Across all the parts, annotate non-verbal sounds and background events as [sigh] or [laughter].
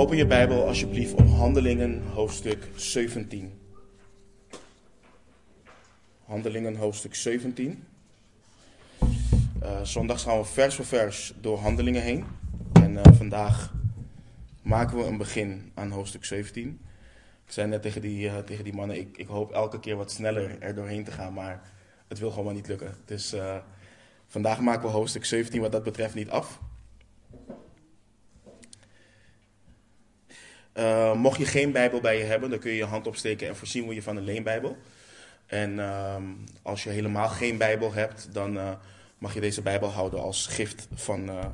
Open je Bijbel alsjeblieft op Handelingen hoofdstuk 17. Handelingen hoofdstuk 17. Uh, zondags gaan we vers voor vers door Handelingen heen. En uh, vandaag maken we een begin aan hoofdstuk 17. Ik zei net tegen die, uh, tegen die mannen, ik, ik, hoop elke keer wat sneller er doorheen te gaan, maar het wil gewoon maar niet lukken. Dus vandaag maken we hoofdstuk 17 wat dat betreft niet af. Uh, mocht je geen Bijbel bij je hebben, dan kun je je hand opsteken en voorzien we je van een leenbijbel. En uh, als je helemaal geen Bijbel hebt, dan uh, mag je deze Bijbel houden als gift van, uh,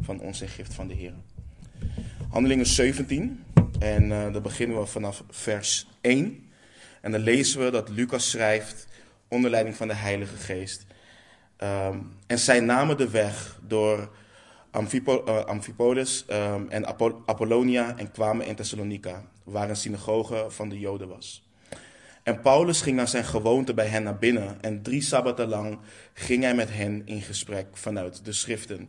van ons en gift van de Heer. Handelingen 17, en dan beginnen we vanaf vers 1. En dan lezen we dat Lucas schrijft onder leiding van de Heilige Geest. Um, en zij namen de weg door Amphipo, uh, Amphipolis um, en Apollonia en kwamen in Thessalonica, waar een synagoge van de Joden was. En Paulus ging naar zijn gewoonte bij hen naar binnen en drie sabbaten lang ging hij met hen in gesprek vanuit de schriften.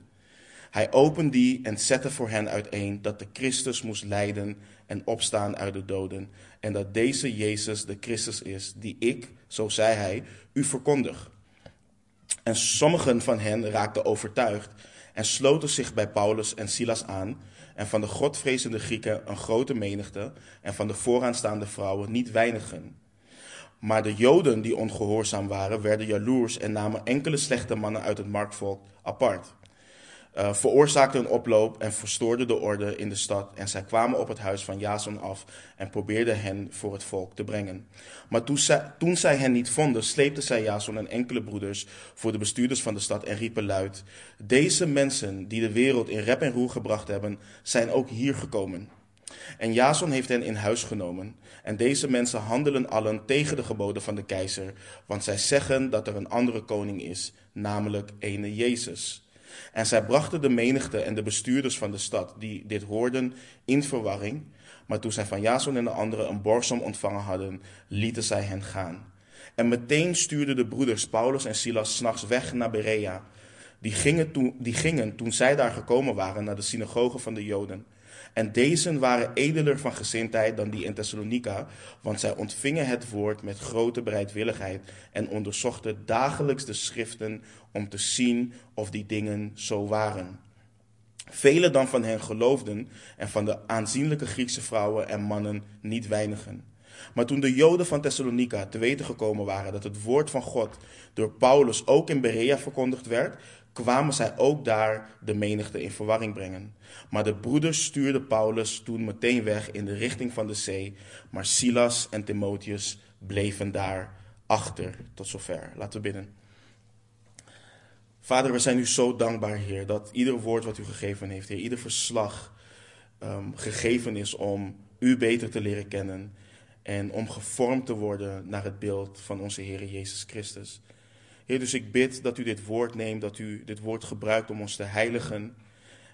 Hij opende die en zette voor hen uiteen dat de Christus moest lijden en opstaan uit de doden en dat deze Jezus de Christus is die ik, zo zei hij, u verkondig. En sommigen van hen raakten overtuigd en sloten zich bij Paulus en Silas aan, en van de godvrezende Grieken een grote menigte, en van de vooraanstaande vrouwen niet weinigen. Maar de Joden die ongehoorzaam waren, werden jaloers en namen enkele slechte mannen uit het marktvolk apart uh, veroorzaakte een oploop en verstoorde de orde in de stad. En zij kwamen op het huis van Jason af en probeerden hen voor het volk te brengen. Maar toen zij, toen zij hen niet vonden, sleepten zij Jason en enkele broeders voor de bestuurders van de stad en riepen luid: Deze mensen die de wereld in rep en roer gebracht hebben, zijn ook hier gekomen. En Jason heeft hen in huis genomen. En deze mensen handelen allen tegen de geboden van de keizer, want zij zeggen dat er een andere koning is, namelijk ene Jezus. En zij brachten de menigte en de bestuurders van de stad, die dit hoorden, in verwarring. Maar toen zij van Jason en de anderen een borgsom ontvangen hadden, lieten zij hen gaan. En meteen stuurden de broeders Paulus en Silas s'nachts weg naar Berea. Die gingen, toen, die gingen toen zij daar gekomen waren naar de synagoge van de Joden. En deze waren edeler van gezindheid dan die in Thessalonica, want zij ontvingen het woord met grote bereidwilligheid en onderzochten dagelijks de schriften om te zien of die dingen zo waren. Velen dan van hen geloofden en van de aanzienlijke Griekse vrouwen en mannen niet weinigen. Maar toen de Joden van Thessalonica te weten gekomen waren dat het woord van God door Paulus ook in Berea verkondigd werd, kwamen zij ook daar de menigte in verwarring brengen. Maar de broeders stuurden Paulus toen meteen weg in de richting van de zee, maar Silas en Timotheus bleven daar achter. Tot zover. Laten we bidden. Vader, we zijn u zo dankbaar, Heer, dat ieder woord wat u gegeven heeft, Heer, ieder verslag um, gegeven is om u beter te leren kennen en om gevormd te worden naar het beeld van onze Heer Jezus Christus. Heer, dus ik bid dat u dit woord neemt, dat u dit woord gebruikt om ons te heiligen.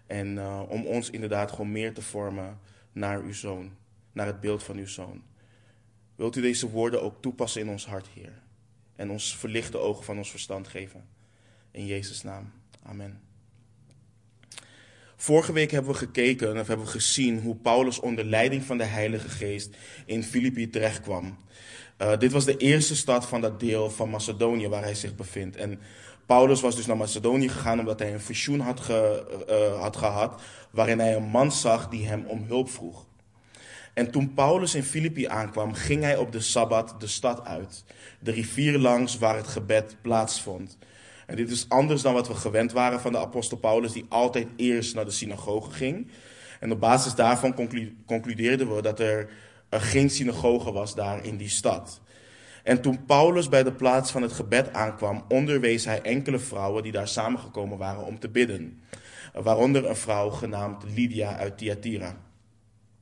En uh, om ons inderdaad gewoon meer te vormen naar uw zoon, naar het beeld van uw zoon. Wilt u deze woorden ook toepassen in ons hart, Heer? En ons verlichte ogen van ons verstand geven. In Jezus' naam. Amen. Vorige week hebben we gekeken of hebben we gezien hoe Paulus onder leiding van de Heilige Geest in Filippi terechtkwam. Uh, dit was de eerste stad van dat deel van Macedonië waar hij zich bevindt. En Paulus was dus naar Macedonië gegaan omdat hij een visioen had, ge, uh, had gehad waarin hij een man zag die hem om hulp vroeg. En toen Paulus in Filippi aankwam, ging hij op de Sabbat de stad uit, de rivier langs waar het gebed plaatsvond. En dit is anders dan wat we gewend waren van de apostel Paulus, die altijd eerst naar de synagoge ging. En op basis daarvan concludeerden we dat er er geen synagoge was daar in die stad. En toen Paulus bij de plaats van het gebed aankwam, onderwees hij enkele vrouwen die daar samengekomen waren om te bidden. Waaronder een vrouw genaamd Lydia uit Thyatira.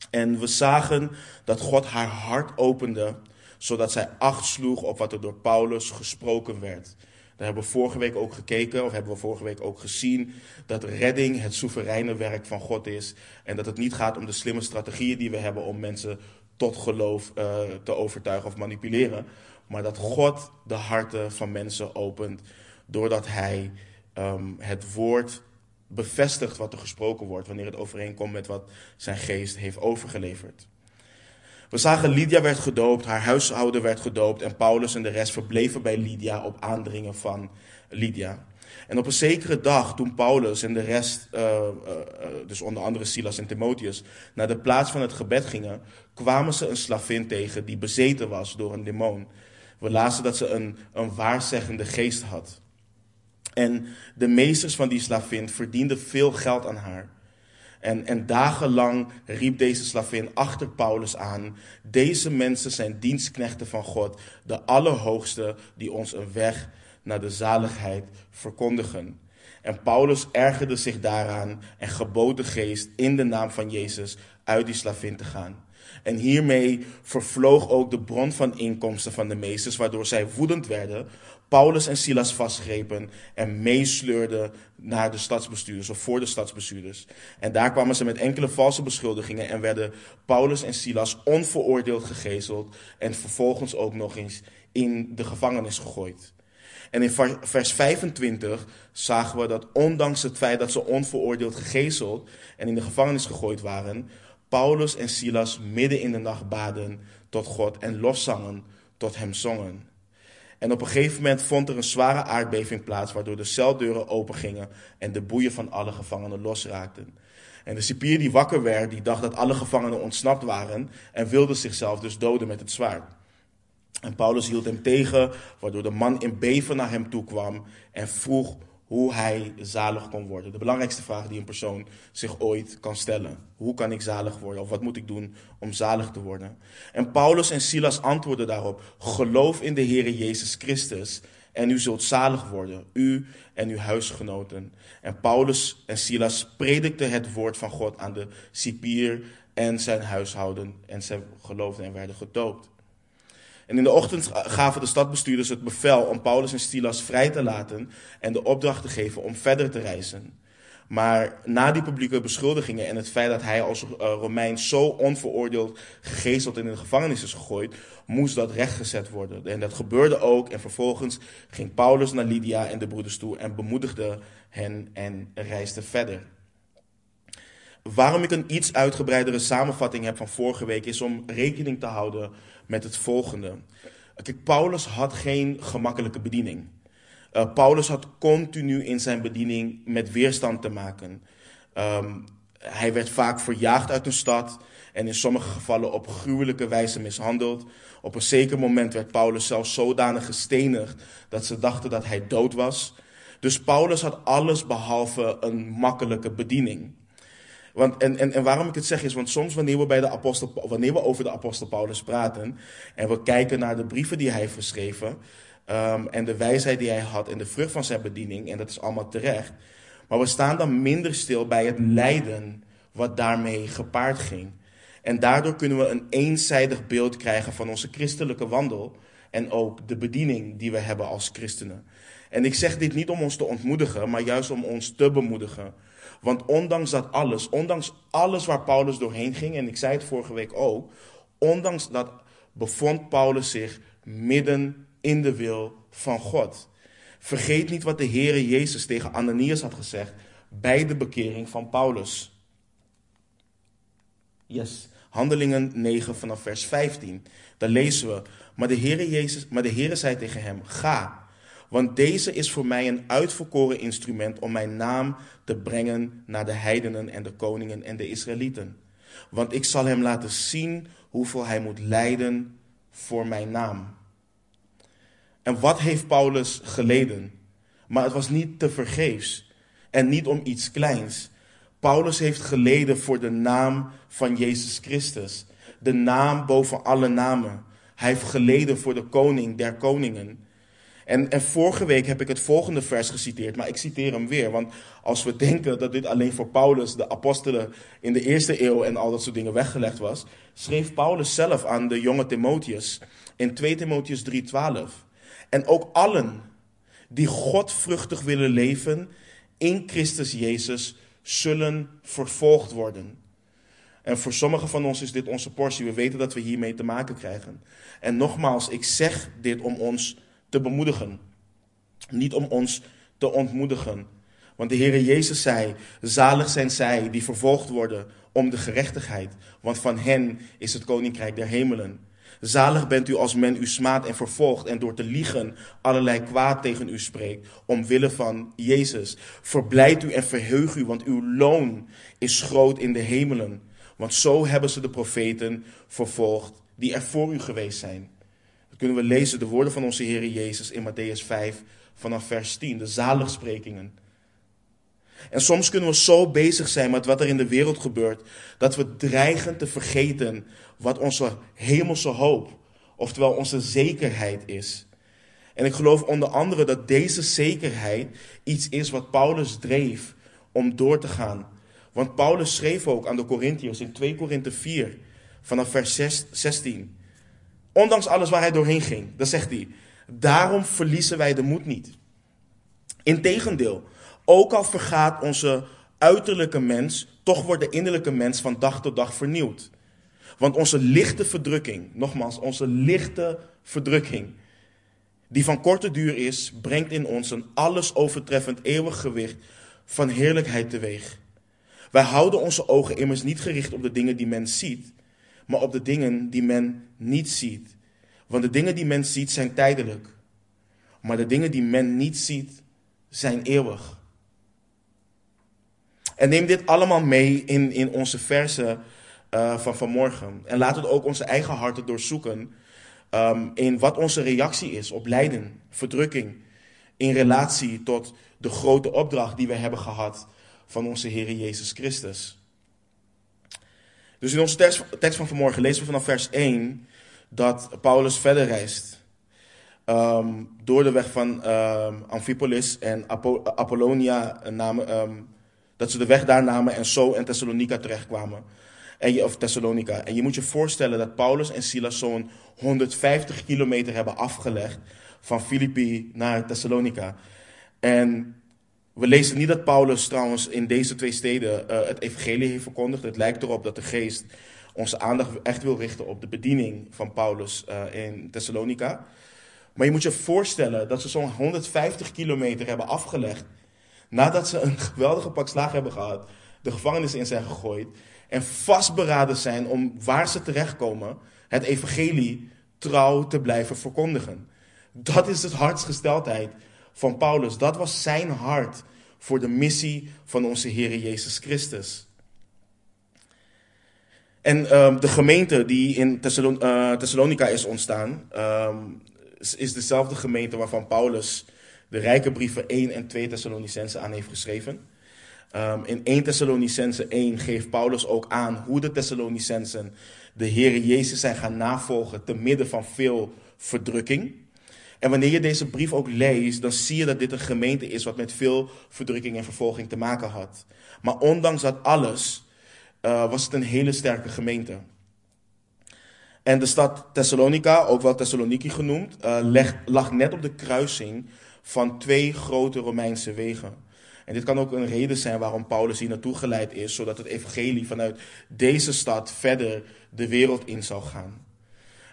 En we zagen dat God haar hart opende, zodat zij acht sloeg op wat er door Paulus gesproken werd. Daar hebben we vorige week ook gekeken, of hebben we vorige week ook gezien, dat redding het soevereine werk van God is. En dat het niet gaat om de slimme strategieën die we hebben om mensen tot geloof uh, te overtuigen of manipuleren. Maar dat God de harten van mensen opent doordat hij um, het woord bevestigt wat er gesproken wordt wanneer het overeenkomt met wat zijn geest heeft overgeleverd. We zagen Lydia werd gedoopt, haar huishouden werd gedoopt en Paulus en de rest verbleven bij Lydia op aandringen van Lydia. En op een zekere dag, toen Paulus en de rest, uh, uh, dus onder andere Silas en Timotheus, naar de plaats van het gebed gingen, kwamen ze een slavin tegen die bezeten was door een demon. We lazen dat ze een, een waarzeggende geest had. En de meesters van die slavin verdienden veel geld aan haar. En, en dagenlang riep deze slavin achter Paulus aan: Deze mensen zijn dienstknechten van God, de Allerhoogste, die ons een weg naar de zaligheid verkondigen. En Paulus ergerde zich daaraan en gebood de geest in de naam van Jezus uit die slavin te gaan. En hiermee vervloog ook de bron van inkomsten van de meesters, waardoor zij woedend werden, Paulus en Silas vastgrepen en meesleurden naar de stadsbestuurders of voor de stadsbestuurders. En daar kwamen ze met enkele valse beschuldigingen en werden Paulus en Silas onveroordeeld gegezeld en vervolgens ook nog eens in de gevangenis gegooid. En in vers 25 zagen we dat ondanks het feit dat ze onveroordeeld gegezeld en in de gevangenis gegooid waren, Paulus en Silas midden in de nacht baden tot God en loszangen tot hem zongen. En op een gegeven moment vond er een zware aardbeving plaats, waardoor de celdeuren opengingen en de boeien van alle gevangenen losraakten. En de cipier die wakker werd, die dacht dat alle gevangenen ontsnapt waren en wilde zichzelf dus doden met het zwaard. En Paulus hield hem tegen, waardoor de man in beven naar hem toe kwam en vroeg hoe hij zalig kon worden. De belangrijkste vraag die een persoon zich ooit kan stellen. Hoe kan ik zalig worden? Of wat moet ik doen om zalig te worden? En Paulus en Silas antwoordden daarop: Geloof in de Heer Jezus Christus en u zult zalig worden, u en uw huisgenoten. En Paulus en Silas predikten het woord van God aan de cipier en zijn huishouden. En zij geloofden en werden gedoopt. En in de ochtend gaven de stadbestuurders het bevel om Paulus en Silas vrij te laten en de opdracht te geven om verder te reizen. Maar na die publieke beschuldigingen en het feit dat hij als eh, Romein zo onveroordeeld gegezeld in de gevangenis is gegooid, moest dat rechtgezet worden. En dat gebeurde ook. En vervolgens ging Paulus naar Lydia en de broeders toe en bemoedigde hen en reisde verder. Waarom ik een iets uitgebreidere samenvatting heb van vorige week is om rekening te houden met het volgende. Kijk, Paulus had geen gemakkelijke bediening. Uh, Paulus had continu in zijn bediening met weerstand te maken. Um, hij werd vaak verjaagd uit een stad en in sommige gevallen op gruwelijke wijze mishandeld. Op een zeker moment werd Paulus zelfs zodanig gestenigd dat ze dachten dat hij dood was. Dus Paulus had alles behalve een makkelijke bediening. Want, en, en, en waarom ik het zeg is, want soms wanneer we, bij de apostel, wanneer we over de apostel Paulus praten en we kijken naar de brieven die hij heeft geschreven um, en de wijsheid die hij had en de vrucht van zijn bediening, en dat is allemaal terecht, maar we staan dan minder stil bij het lijden wat daarmee gepaard ging. En daardoor kunnen we een eenzijdig beeld krijgen van onze christelijke wandel en ook de bediening die we hebben als christenen. En ik zeg dit niet om ons te ontmoedigen, maar juist om ons te bemoedigen. Want ondanks dat alles, ondanks alles waar Paulus doorheen ging, en ik zei het vorige week ook, ondanks dat bevond Paulus zich midden in de wil van God. Vergeet niet wat de Heere Jezus tegen Ananias had gezegd bij de bekering van Paulus. Yes, Handelingen 9 vanaf vers 15. Daar lezen we, maar de Heere Jezus, maar de Heere zei tegen hem: Ga, want deze is voor mij een uitverkoren instrument om mijn naam te brengen naar de heidenen en de koningen en de Israëlieten. Want ik zal hem laten zien hoeveel hij moet lijden voor mijn naam. En wat heeft Paulus geleden? Maar het was niet te vergeefs en niet om iets kleins. Paulus heeft geleden voor de naam van Jezus Christus, de naam boven alle namen. Hij heeft geleden voor de koning der koningen. En, en vorige week heb ik het volgende vers geciteerd, maar ik citeer hem weer. Want als we [laughs] denken dat dit alleen voor Paulus, de apostelen in de eerste eeuw en al dat soort dingen weggelegd was, schreef Paulus zelf aan de jonge Timotheus in 2 Timotheus 3:12. En ook allen die godvruchtig willen leven in Christus Jezus zullen vervolgd worden. En voor sommigen van ons is dit onze portie. We weten dat we hiermee te maken krijgen. En nogmaals, ik zeg dit om ons te bemoedigen. Niet om ons te ontmoedigen. Want de Heere Jezus zei, zalig zijn zij die vervolgd worden om de gerechtigheid, want van hen is het koninkrijk der hemelen. Zalig bent u als men u smaadt en vervolgt en door te liegen allerlei kwaad tegen u spreekt, omwille van Jezus. Verblijd u en verheug u, want uw loon is groot in de hemelen. Want zo hebben ze de profeten vervolgd die er voor u geweest zijn. Kunnen we lezen, de woorden van onze Heer Jezus in Matthäus 5 vanaf vers 10, de zaligsprekingen. En soms kunnen we zo bezig zijn met wat er in de wereld gebeurt, dat we dreigen te vergeten wat onze hemelse hoop, oftewel onze zekerheid is. En ik geloof onder andere dat deze zekerheid iets is wat Paulus dreef om door te gaan. Want Paulus schreef ook aan de Corinthiërs in 2 Korinthe 4, vanaf vers 16. Ondanks alles waar hij doorheen ging, dan zegt hij, daarom verliezen wij de moed niet. Integendeel, ook al vergaat onze uiterlijke mens, toch wordt de innerlijke mens van dag tot dag vernieuwd. Want onze lichte verdrukking, nogmaals, onze lichte verdrukking, die van korte duur is, brengt in ons een alles overtreffend eeuwig gewicht van heerlijkheid teweeg. Wij houden onze ogen immers niet gericht op de dingen die men ziet, maar op de dingen die men niet ziet. Want de dingen die men ziet zijn tijdelijk, maar de dingen die men niet ziet zijn eeuwig. En neem dit allemaal mee in, in onze versen uh, van vanmorgen. En laten we ook onze eigen harten doorzoeken um, in wat onze reactie is op lijden, verdrukking, in relatie tot de grote opdracht die we hebben gehad van onze Heer Jezus Christus. Dus in onze tekst van vanmorgen lezen we vanaf vers 1 dat Paulus verder reist. Um, door de weg van um, Amphipolis en Apollonia, namen, um, dat ze de weg daar namen en zo in Thessalonica terechtkwamen. En je, of Thessalonica. En je moet je voorstellen dat Paulus en Silas zo'n 150 kilometer hebben afgelegd van Filippi naar Thessalonica. En we lezen niet dat Paulus trouwens in deze twee steden uh, het evangelie heeft verkondigd. Het lijkt erop dat de geest onze aandacht echt wil richten op de bediening van Paulus uh, in Thessalonica. Maar je moet je voorstellen dat ze zo'n 150 kilometer hebben afgelegd. Nadat ze een geweldige pak slaag hebben gehad, de gevangenis in zijn gegooid. En vastberaden zijn om waar ze terechtkomen, het evangelie trouw te blijven verkondigen. Dat is het hartsgesteldheid van Paulus. Dat was zijn hart voor de missie van onze Heer Jezus Christus. En um, de gemeente die in uh, Thessalonica is ontstaan, um, is dezelfde gemeente waarvan Paulus de rijke brieven 1 en 2 Thessalonicense aan heeft geschreven. Um, in 1 Thessalonicense 1 geeft Paulus ook aan hoe de Thessalonicensen de Heer Jezus zijn gaan navolgen te midden van veel verdrukking. En wanneer je deze brief ook leest, dan zie je dat dit een gemeente is wat met veel verdrukking en vervolging te maken had. Maar ondanks dat alles uh, was het een hele sterke gemeente. En de stad Thessalonica, ook wel Thessaloniki genoemd, leg, lag net op de kruising van twee grote Romeinse wegen. En dit kan ook een reden zijn waarom Paulus hier naartoe geleid is, zodat het evangelie vanuit deze stad verder de wereld in zou gaan.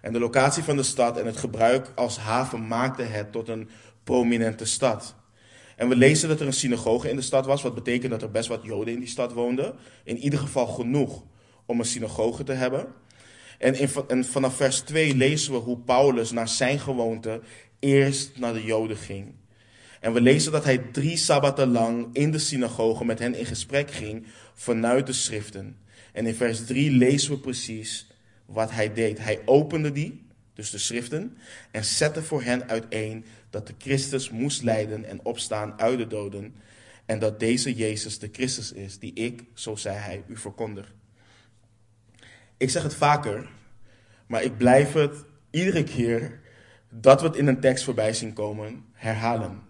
En de locatie van de stad en het gebruik als haven maakte het tot een prominente stad. En we lezen dat er een synagoge in de stad was, wat betekent dat er best wat Joden in die stad woonden. In ieder geval genoeg om een synagoge te hebben. En, in, en vanaf vers 2 lezen we hoe Paulus naar zijn gewoonte eerst naar de Joden ging. En we lezen dat hij drie sabbaten lang in de synagoge met hen in gesprek ging vanuit de schriften. En in vers 3 lezen we precies wat hij deed. Hij opende die, dus de schriften, en zette voor hen uiteen dat de Christus moest lijden en opstaan uit de doden. En dat deze Jezus de Christus is, die ik, zo zei hij, u verkondig. Ik zeg het vaker, maar ik blijf het iedere keer dat we het in een tekst voorbij zien komen herhalen.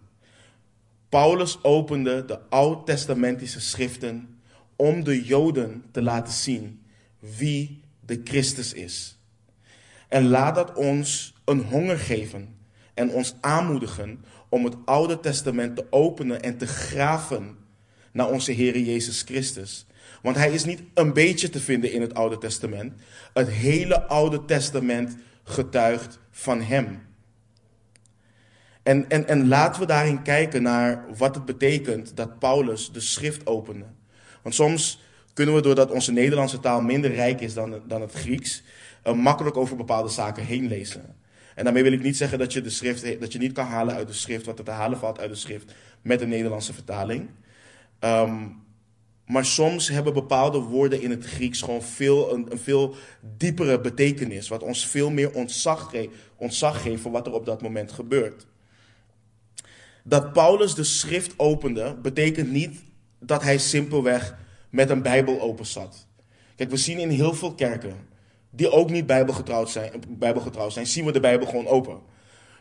Paulus opende de oud-testamentische schriften om de Joden te laten zien wie de Christus is. En laat dat ons een honger geven en ons aanmoedigen om het Oude Testament te openen en te graven naar onze Heer Jezus Christus. Want hij is niet een beetje te vinden in het Oude Testament. Het hele Oude Testament getuigt van hem. En, en, en laten we daarin kijken naar wat het betekent dat Paulus de schrift opende. Want soms kunnen we, doordat onze Nederlandse taal minder rijk is dan, dan het Grieks, uh, makkelijk over bepaalde zaken heen lezen. En daarmee wil ik niet zeggen dat je, de schrift, dat je niet kan halen uit de schrift wat er te halen valt uit de schrift met een Nederlandse vertaling. Um, maar soms hebben bepaalde woorden in het Grieks gewoon veel, een, veel diepere betekenis. Wat ons veel meer ontzag, ontzag geeft voor wat er op dat moment gebeurt. Dat Paulus de schrift opende, betekent niet dat hij simpelweg met een Bijbel open zat. Kijk, we zien in heel veel kerken, die ook niet bijbelgetrouwd zijn, bijbelgetrouwd zijn, zien we de Bijbel gewoon open.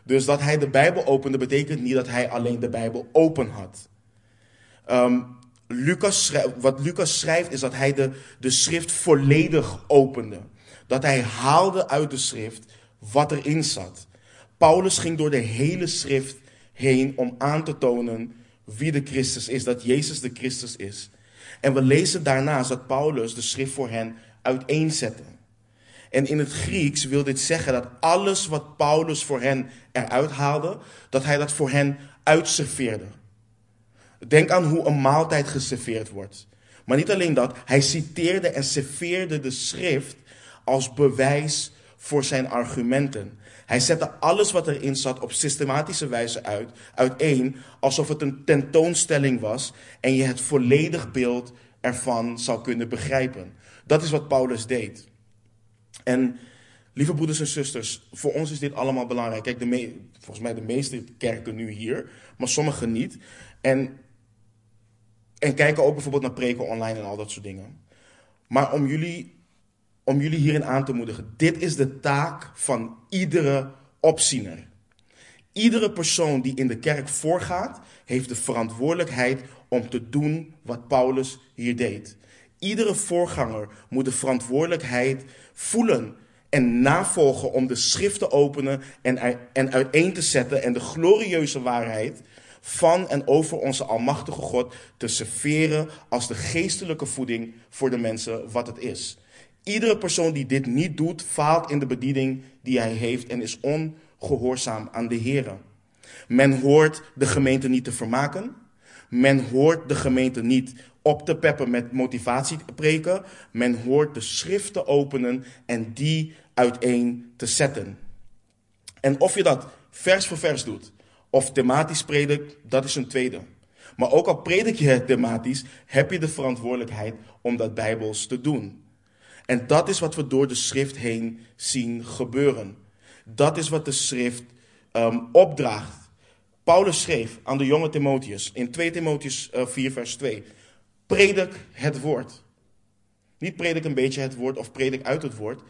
Dus dat hij de Bijbel opende, betekent niet dat hij alleen de Bijbel open had. Um, Lucas, wat Lucas schrijft is dat hij de, de schrift volledig opende. Dat hij haalde uit de schrift wat erin zat. Paulus ging door de hele schrift heen om aan te tonen wie de Christus is, dat Jezus de Christus is. En we lezen daarnaast dat Paulus de schrift voor hen uiteenzette. En in het Grieks wil dit zeggen dat alles wat Paulus voor hen eruit haalde, dat hij dat voor hen uitserveerde. Denk aan hoe een maaltijd geserveerd wordt. Maar niet alleen dat, hij citeerde en serveerde de schrift als bewijs voor zijn argumenten. Hij zette alles wat erin zat op systematische wijze uit, uiteen, alsof het een tentoonstelling was en je het volledig beeld ervan zou kunnen begrijpen. Dat is wat Paulus deed. En lieve broeders en zusters, voor ons is dit allemaal belangrijk. Kijk, de volgens mij de meeste kerken nu hier, maar sommige niet. En en kijken ook bijvoorbeeld naar preken online en al dat soort dingen. Maar om jullie, om jullie hierin aan te moedigen, dit is de taak van iedere opziener. Iedere persoon die in de kerk voorgaat, heeft de verantwoordelijkheid om te doen wat Paulus hier deed. Iedere voorganger moet de verantwoordelijkheid voelen en navolgen om de schrift te openen en, en uiteen te zetten en de glorieuze waarheid van en over onze Almachtige God te serveren als de geestelijke voeding voor de mensen wat het is. Iedere persoon die dit niet doet, faalt in de bediening die hij heeft en is ongehoorzaam aan de Heer. Men hoort de gemeente niet te vermaken. Men hoort de gemeente niet op te peppen met motivatie te preken. Men hoort de schrift te openen en die uiteen te zetten. En of je dat vers voor vers doet, of thematisch predik, dat is een tweede. Maar ook al predik je het thematisch, heb je de verantwoordelijkheid om dat bijbels te doen. En dat is wat we door de schrift heen zien gebeuren. Dat is wat de schrift um, opdraagt. Paulus schreef aan de jonge Timotheus in 2 Timotheus 4 uh, vers 2. Predik het woord. Niet predik een beetje het woord of predik uit het woord.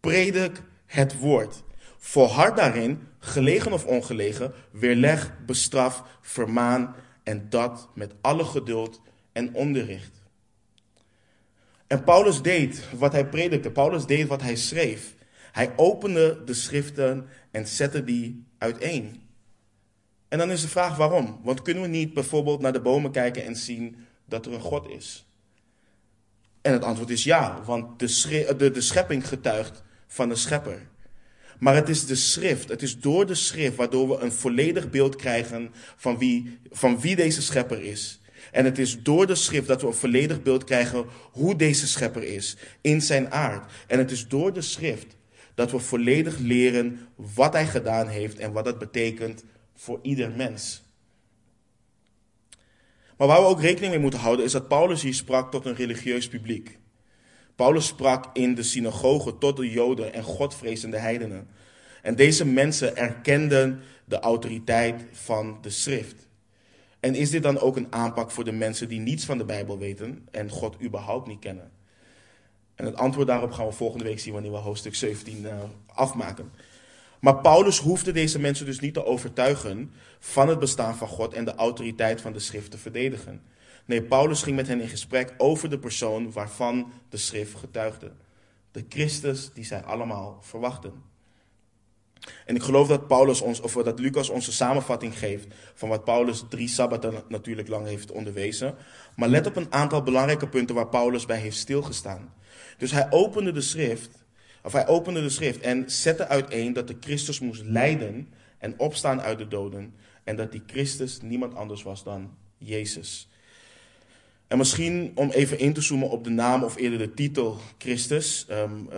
Predik het woord. Volhard daarin, gelegen of ongelegen, weerleg, bestraf, vermaan en dat met alle geduld en onderricht. En Paulus deed wat hij predikte, Paulus deed wat hij schreef. Hij opende de schriften en zette die uiteen. En dan is de vraag waarom? Want kunnen we niet bijvoorbeeld naar de bomen kijken en zien dat er een God is? En het antwoord is ja, want de, de, de schepping getuigt van de schepper. Maar het is de schrift, het is door de schrift waardoor we een volledig beeld krijgen van wie, van wie deze schepper is. En het is door de schrift dat we een volledig beeld krijgen hoe deze schepper is in zijn aard. En het is door de schrift dat we volledig leren wat hij gedaan heeft en wat dat betekent voor ieder mens. Maar waar we ook rekening mee moeten houden is dat Paulus hier sprak tot een religieus publiek. Paulus sprak in de synagoge tot de Joden en Godvrezende heidenen. En deze mensen erkenden de autoriteit van de schrift. En is dit dan ook een aanpak voor de mensen die niets van de Bijbel weten en God überhaupt niet kennen? En het antwoord daarop gaan we volgende week zien wanneer we hoofdstuk 17 uh, afmaken. Maar Paulus hoefde deze mensen dus niet te overtuigen van het bestaan van God en de autoriteit van de schrift te verdedigen. Nee, Paulus ging met hen in gesprek over de persoon waarvan de schrift getuigde. De Christus die zij allemaal verwachten. En ik geloof dat, Paulus ons, of dat Lucas onze samenvatting geeft van wat Paulus drie sabbaten natuurlijk lang heeft onderwezen. Maar let op een aantal belangrijke punten waar Paulus bij heeft stilgestaan. Dus hij opende de schrift, of hij opende de schrift en zette uiteen dat de Christus moest lijden en opstaan uit de doden En dat die Christus niemand anders was dan Jezus. En misschien om even in te zoomen op de naam of eerder de titel Christus. Um,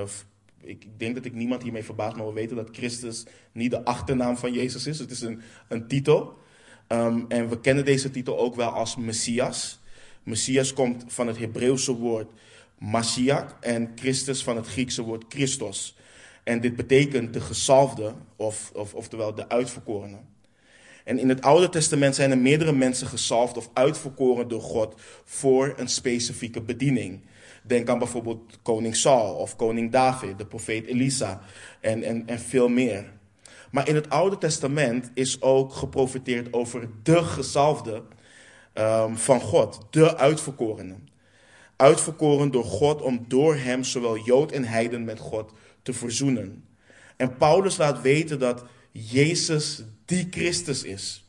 ik denk dat ik niemand hiermee verbaas, maar we weten dat Christus niet de achternaam van Jezus is. Het is een, een titel. Um, en we kennen deze titel ook wel als Messias. Messias komt van het Hebreeuwse woord Mashiach en Christus van het Griekse woord Christos. En dit betekent de gezalfde, of, of, oftewel de uitverkorene. En in het Oude Testament zijn er meerdere mensen gezalfd of uitverkoren door God voor een specifieke bediening. Denk aan bijvoorbeeld koning Saul of koning David, de profeet Elisa en, en, en veel meer. Maar in het Oude Testament is ook geprofiteerd over de gezalfde um, van God, de uitverkorene. Uitverkoren door God om door hem zowel Jood en Heiden met God te verzoenen. En Paulus laat weten dat Jezus die Christus is.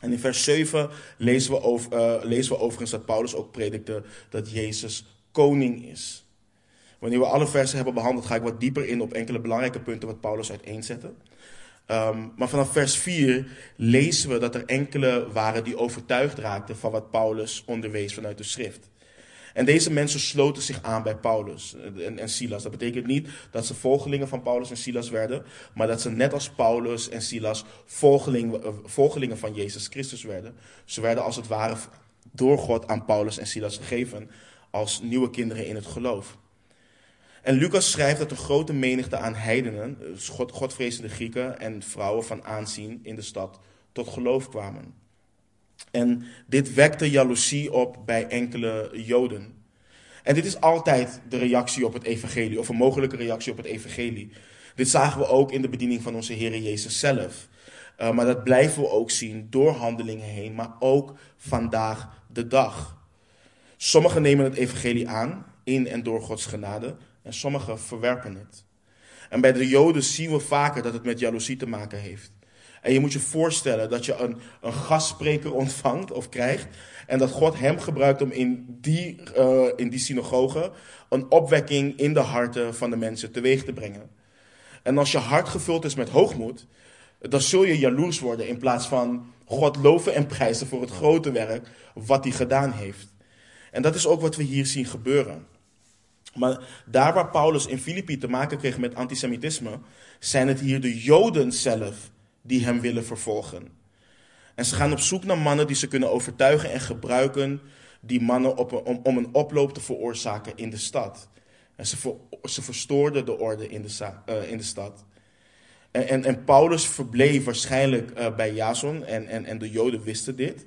En in vers 7 lezen we, over, uh, lezen we overigens dat Paulus ook predikte dat Jezus koning is. Wanneer we alle versen hebben behandeld, ga ik wat dieper in op enkele belangrijke punten wat Paulus uiteenzette. Um, maar vanaf vers 4 lezen we dat er enkele waren die overtuigd raakten van wat Paulus onderwees vanuit de schrift. En deze mensen sloten zich aan bij Paulus en, Silas. Dat betekent niet dat ze volgelingen van Paulus en Silas werden, maar dat ze net als Paulus en Silas eh, volgelingen van Jezus Christus werden. Ze werden als het ware door God aan Paulus en Silas gegeven als nieuwe kinderen in het geloof. En Lucas schrijft dat een grote menigte aan heidenen, dus God, godvrezende Grieken en vrouwen van aanzien in de stad, tot geloof kwamen. En dit wekte jaloezie op bij enkele Joden. En dit is altijd de reactie op het evangelie, of een mogelijke reactie op het evangelie. Dit zagen we ook in de bediening van onze Heer Jezus zelf. Uh, maar dat blijven we ook zien door handelingen heen, maar ook vandaag de dag. Sommigen nemen het evangelie aan, in en door Gods genade, en sommigen verwerpen het. En bij de Joden zien we vaker dat het met jaloezie te maken heeft. En je moet je voorstellen dat je een, een gastspreker ontvangt of krijgt. En dat God hem gebruikt om in die, uh, in die synagoge een opwekking in de harten van de mensen teweeg te brengen. En als je hart gevuld is met hoogmoed, dan zul je jaloers worden in plaats van God loven en prijzen voor het grote werk wat hij gedaan heeft. En dat is ook wat we hier zien gebeuren. Maar daar waar Paulus in Filippi te maken kreeg met antisemitisme, zijn het hier de Joden zelf die hem willen vervolgen. En ze gaan op zoek naar mannen die ze kunnen overtuigen en gebruiken die mannen op om, om, een oploop te veroorzaken in de stad. En ze, ver, ze verstoorden de orde in de, de stad. En, en, Paulus verbleef waarschijnlijk uh, bij Jason en, en, en de Joden wisten dit.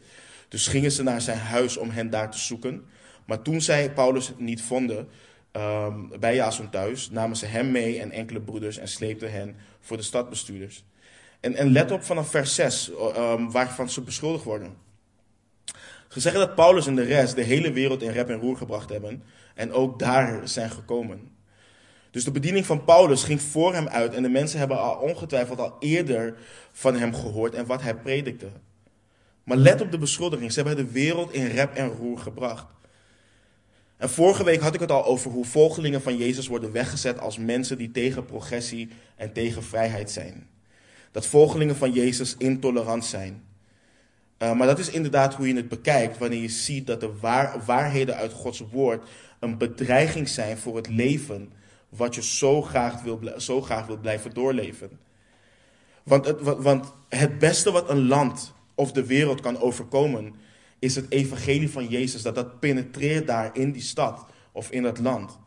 Dus gingen ze naar zijn huis om hen daar te zoeken. Maar toen zij Paulus niet vonden um, bij Jason thuis, namen ze hem mee en enkele broeders en sleepten hen voor de stadbestuurders. En, en let op vanaf vers 6, um, waarvan ze beschuldigd worden. Ze zeggen dat Paulus en de rest de hele wereld in rep en roer gebracht hebben en ook daar zijn gekomen. Dus de bediening van Paulus ging voor hem uit en de mensen hebben al ongetwijfeld al eerder van hem gehoord en wat hij predikte. Maar let op de beschuldiging, ze hebben de wereld in rep en roer gebracht. En vorige week had ik het al over hoe volgelingen van Jezus worden weggezet als mensen die tegen progressie en tegen vrijheid zijn dat volgelingen van Jezus intolerant zijn. Uh, maar dat is inderdaad hoe je het bekijkt wanneer je ziet dat de waar, waarheden uit Gods woord een bedreiging zijn voor het leven wat je zo graag wil, zo graag wil blijven doorleven. Want het, want het beste wat een land of de wereld kan overkomen, is het evangelie van Jezus. Dat dat penetreert daar in die stad of in dat land.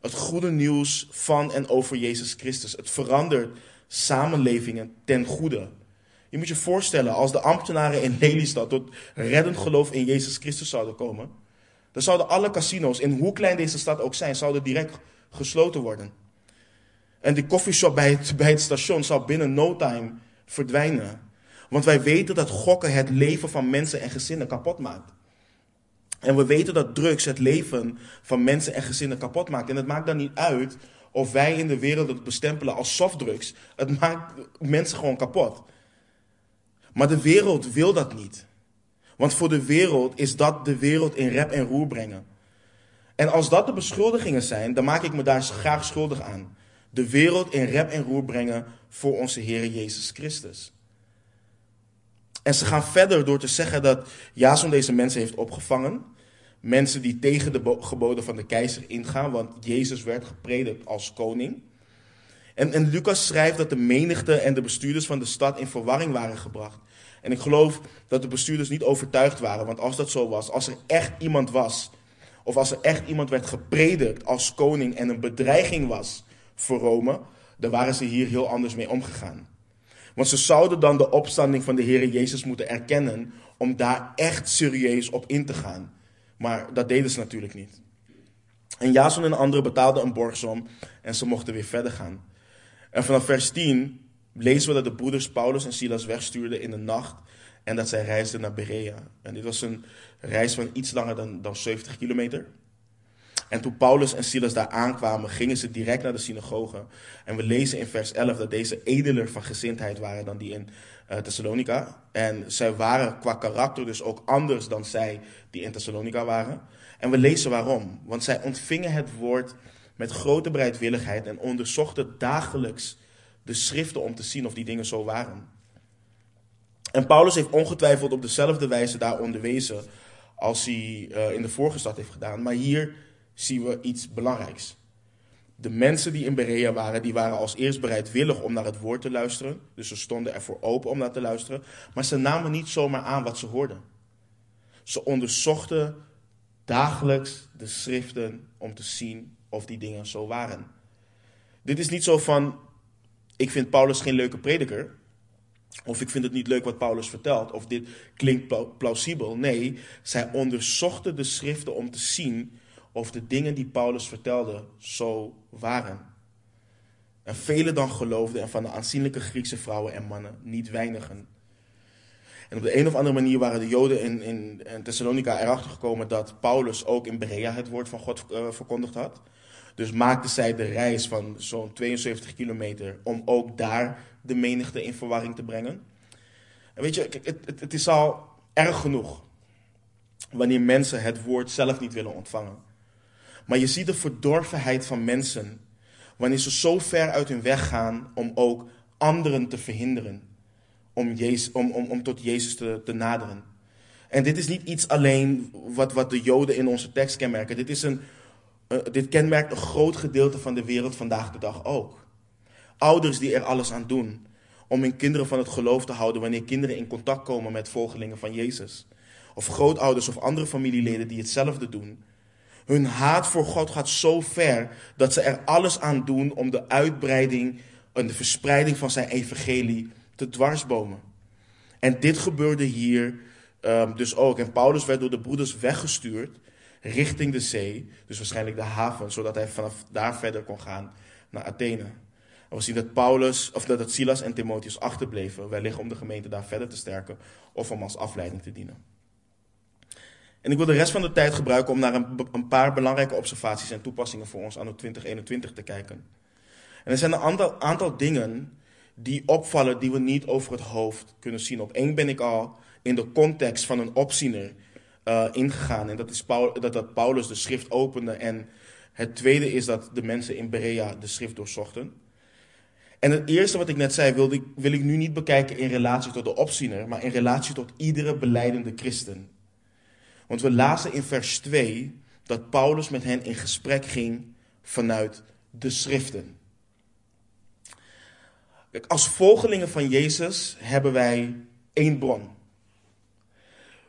Het goede nieuws van en over Jezus Christus. Het verandert samenlevingen ten goede. Je moet je voorstellen, als de ambtenaren in Lelystad tot reddend geloof in Jezus Christus zouden komen, dan zouden alle casino's, in hoe klein deze stad ook zijn, zouden direct gesloten worden. En die koffieshop bij het, bij het station zou binnen no time verdwijnen. Want wij weten dat gokken het leven van mensen en gezinnen kapot maakt. En we weten dat drugs het leven van mensen en gezinnen kapot maakt. En het maakt dan niet uit of wij in de wereld het bestempelen als softdrugs. Het maakt mensen gewoon kapot. Maar de wereld wil dat niet. Want voor de wereld is dat de wereld in rep en roer brengen. En als dat de beschuldigingen zijn, dan maak ik me daar graag schuldig aan. De wereld in rep en roer brengen voor onze Heer Jezus Christus. En ze gaan verder door te zeggen dat Jason deze mensen heeft opgevangen. Mensen die tegen de geboden van de keizer ingaan, want Jezus werd gepredikt als koning. En, en Lucas schrijft dat de menigte en de bestuurders van de stad in verwarring waren gebracht. En ik geloof dat de bestuurders niet overtuigd waren, want als dat zo was, als er echt iemand was, of als er echt iemand werd gepredikt als koning en een bedreiging was voor Rome, dan waren ze hier heel anders mee omgegaan. Want ze zouden dan de opstanding van de Heer Jezus moeten erkennen om daar echt serieus op in te gaan. Maar dat deden ze natuurlijk niet. En Jason en anderen betaalden een borgsom en ze mochten weer verder gaan. En vanaf vers 10 lezen we dat de broeders Paulus en Silas wegstuurden in de nacht en dat zij reisden naar Berea. En dit was een reis van iets langer dan, dan 70 kilometer. En toen Paulus en Silas daar aankwamen, gingen ze direct naar de synagoge. En we lezen in vers 11 dat deze edeler van gezindheid waren dan die in uh, Thessalonica. En zij waren qua karakter dus ook anders dan zij die in Thessalonica waren. En we lezen waarom. Want zij ontvingen het woord met grote bereidwilligheid en onderzochten dagelijks de schriften om te zien of die dingen zo waren. En Paulus heeft ongetwijfeld op dezelfde wijze daar onderwezen als hij uh, in de vorige stad heeft gedaan. Maar hier zien we iets belangrijks. De mensen die in Berea waren, die waren als eerst bereidwillig om naar het woord te luisteren. Dus ze stonden ervoor open om naar te luisteren. Maar ze namen niet zomaar aan wat ze hoorden. Ze onderzochten dagelijks de schriften om te zien of die dingen zo waren. Dit is niet zo van, ik vind Paulus geen leuke prediker. Of ik vind het niet leuk wat Paulus vertelt. Of dit klinkt plausibel. Nee, zij onderzochten de schriften om te zien of de dingen die Paulus vertelde zo waren. En velen dan geloofden en van de aanzienlijke Griekse vrouwen en mannen niet weinigen. En op de een of andere manier waren de Joden in, in, in Thessalonica erachter gekomen dat Paulus ook in Berea het woord van God uh, verkondigd had. Dus maakten zij de reis van zo'n 72 kilometer om ook daar de menigte in verwarring te brengen. En weet je, het, het is al erg genoeg wanneer mensen het woord zelf niet willen ontvangen. Maar je ziet de verdorvenheid van mensen wanneer ze zo ver uit hun weg gaan om ook anderen te verhinderen om, Jezus, om, om, om tot Jezus te, te naderen. En dit is niet iets alleen wat, wat de Joden in onze tekst kenmerken. Dit, is een, uh, dit kenmerkt een groot gedeelte van de wereld vandaag de dag ook. Ouders die er alles aan doen om hun kinderen van het geloof te houden wanneer kinderen in contact komen met volgelingen van Jezus. Of grootouders of andere familieleden die hetzelfde doen. Hun haat voor God gaat zo ver dat ze er alles aan doen om de uitbreiding en de verspreiding van zijn evangelie te dwarsbomen. En dit gebeurde hier um, dus ook. En Paulus werd door de broeders weggestuurd richting de zee, dus waarschijnlijk de haven, zodat hij vanaf daar verder kon gaan naar Athene. En we zien dat Paulus, of dat Silas en Timotheus achterbleven, wellicht om de gemeente daar verder te sterken of om als afleiding te dienen. En ik wil de rest van de tijd gebruiken om naar een, paar belangrijke observaties en toepassingen voor ons anno 2021 te kijken. En er zijn een aantal, dingen die opvallen die we niet over het hoofd kunnen zien. Op één ben ik al in de context van een opziener uh, ingegaan. En dat is dat, dat Paulus de schrift opende. En het tweede is dat de mensen in Berea de schrift doorzochten. En het eerste wat ik net zei, wil ik, wil ik nu niet bekijken in relatie tot de opziener, maar in relatie tot iedere beleidende christen. Want we lazen in vers 2 dat Paulus met hen in gesprek ging vanuit de schriften. Als volgelingen van Jezus hebben wij één bron.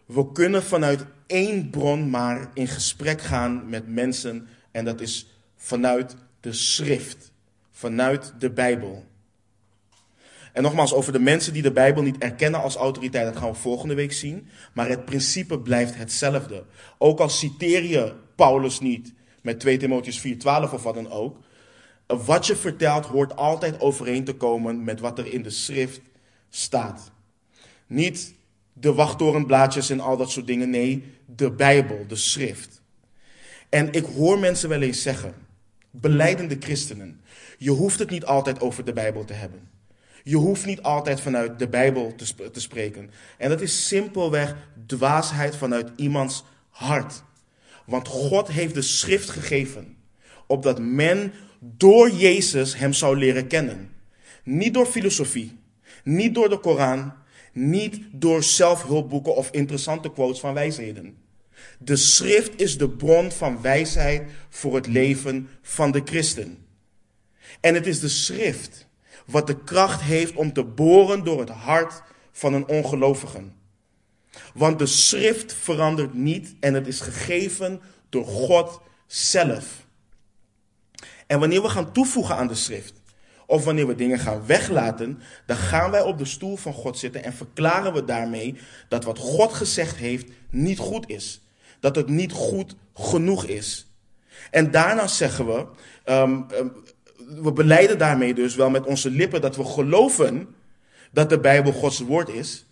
We kunnen vanuit één bron maar in gesprek gaan met mensen en dat is vanuit de schrift, vanuit de Bijbel. En nogmaals, over de mensen die de Bijbel niet erkennen als autoriteit, dat gaan we volgende week zien. Maar het principe blijft hetzelfde. Ook al citeer je Paulus niet met 2 Timotheus 4:12 of wat dan ook. Wat je vertelt hoort altijd overeen te komen met wat er in de schrift staat. Niet de wachttorenblaadjes en al dat soort dingen. Nee, de Bijbel, de schrift. En ik hoor mensen wel eens zeggen, beleidende christenen, je hoeft het niet altijd over de Bijbel te hebben. Je hoeft niet altijd vanuit de Bijbel te, te spreken. En dat is simpelweg dwaasheid vanuit iemands hart. Want God heeft de schrift gegeven, opdat men door Jezus hem zou leren kennen. Niet door filosofie, niet door de Koran, niet door zelfhulpboeken of interessante quotes van wijsheden. De schrift is de bron van wijsheid voor het leven van de christen. En het is de schrift wat de kracht heeft om te boren door het hart van een ongelovige. Want de schrift verandert niet en het is gegeven door God zelf. En wanneer we gaan toevoegen aan de schrift, of wanneer we dingen gaan weglaten, dan gaan wij op de stoel van God zitten en verklaren we daarmee dat wat God gezegd heeft niet goed is. Dat het niet goed genoeg is. En daarna zeggen we, um, we beleiden daarmee dus wel met onze lippen dat we geloven dat de Bijbel Gods woord is.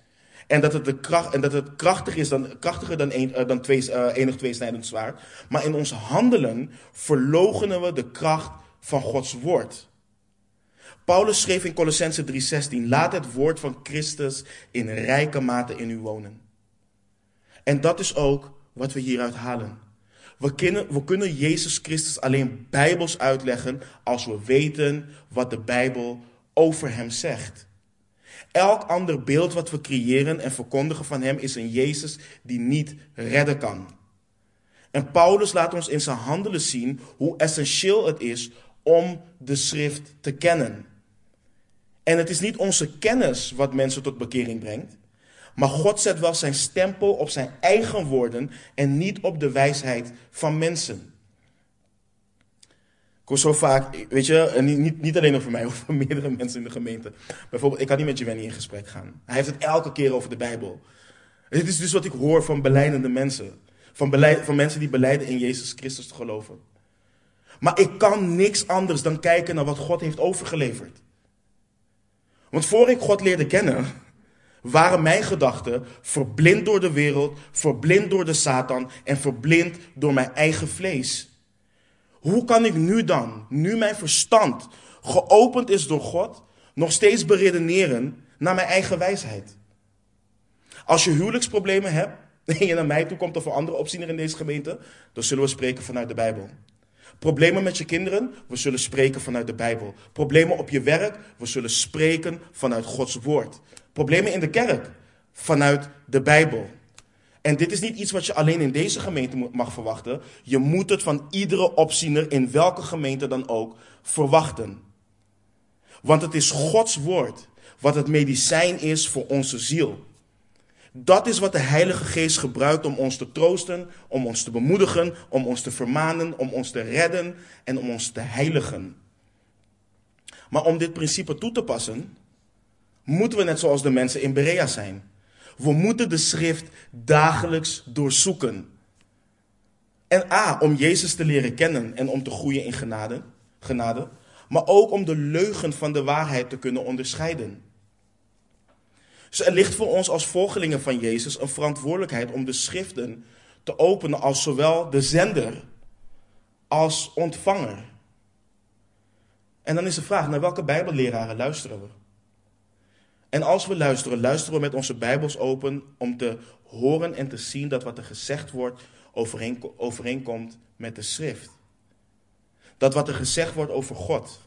En dat het, de kracht, en dat het krachtig is dan, krachtiger dan, een, uh, dan twee, uh, enig tweesnijdend zwaard. Maar in ons handelen verlogenen we de kracht van Gods woord. Paulus schreef in Colossense 3:16: Laat het woord van Christus in rijke mate in u wonen. En dat is ook wat we hieruit halen. We kunnen, we kunnen Jezus Christus alleen bijbels uitleggen als we weten wat de Bijbel over hem zegt. Elk ander beeld wat we creëren en verkondigen van hem is een Jezus die niet redden kan. En Paulus laat ons in zijn handelen zien hoe essentieel het is om de schrift te kennen. En het is niet onze kennis wat mensen tot bekering brengt. Maar God zet wel zijn stempel op zijn eigen woorden en niet op de wijsheid van mensen. Ik hoor zo vaak, weet je, niet, niet alleen over mij, [laughs] over meerdere mensen in de gemeente. Bijvoorbeeld, ik kan niet met Giovanni in gesprek gaan. Hij heeft het elke keer over de Bijbel. Dit is dus wat ik hoor van beleidende mensen. Van, beleid, van mensen die beleiden in Jezus Christus te geloven. Maar ik kan niks anders dan kijken naar wat God heeft overgeleverd. Want voor ik God leerde kennen, waren mijn gedachten verblind door de wereld, verblind door de Satan en verblind door mijn eigen vlees. Hoe kan ik nu dan, nu mijn verstand geopend is door God, nog steeds beredeneren naar mijn eigen wijsheid? Als je huwelijksproblemen hebt [laughs] en je naar mij toe komt of een andere opziener in deze gemeente, dan zullen we spreken vanuit de Bijbel. Problemen met je kinderen, we zullen spreken vanuit de Bijbel. Problemen op je werk, we zullen spreken vanuit Gods woord. Problemen in de kerk, vanuit de Bijbel. En dit is niet iets wat je alleen in deze gemeente mag verwachten. Je moet het van iedere opziener in welke gemeente dan ook verwachten. Want het is Gods woord wat het medicijn is voor onze ziel. Dat is wat de Heilige Geest gebruikt om ons te troosten, om ons te bemoedigen, om ons te vermanen, om ons te redden en om ons te heiligen. Maar om dit principe toe te passen, moeten we net zoals de mensen in Berea zijn. We moeten de schrift dagelijks doorzoeken. En A, om Jezus te leren kennen en om te groeien in genade, genade maar ook om de leugen van de waarheid te kunnen onderscheiden. Dus er ligt voor ons als volgelingen van Jezus een verantwoordelijkheid om de schriften te openen als zowel de zender als ontvanger. En dan is de vraag, naar welke bijbelleraren luisteren we? En als we luisteren, luisteren we met onze bijbels open om te horen en te zien dat wat er gezegd wordt overeenkomt met de schrift. Dat wat er gezegd wordt over God,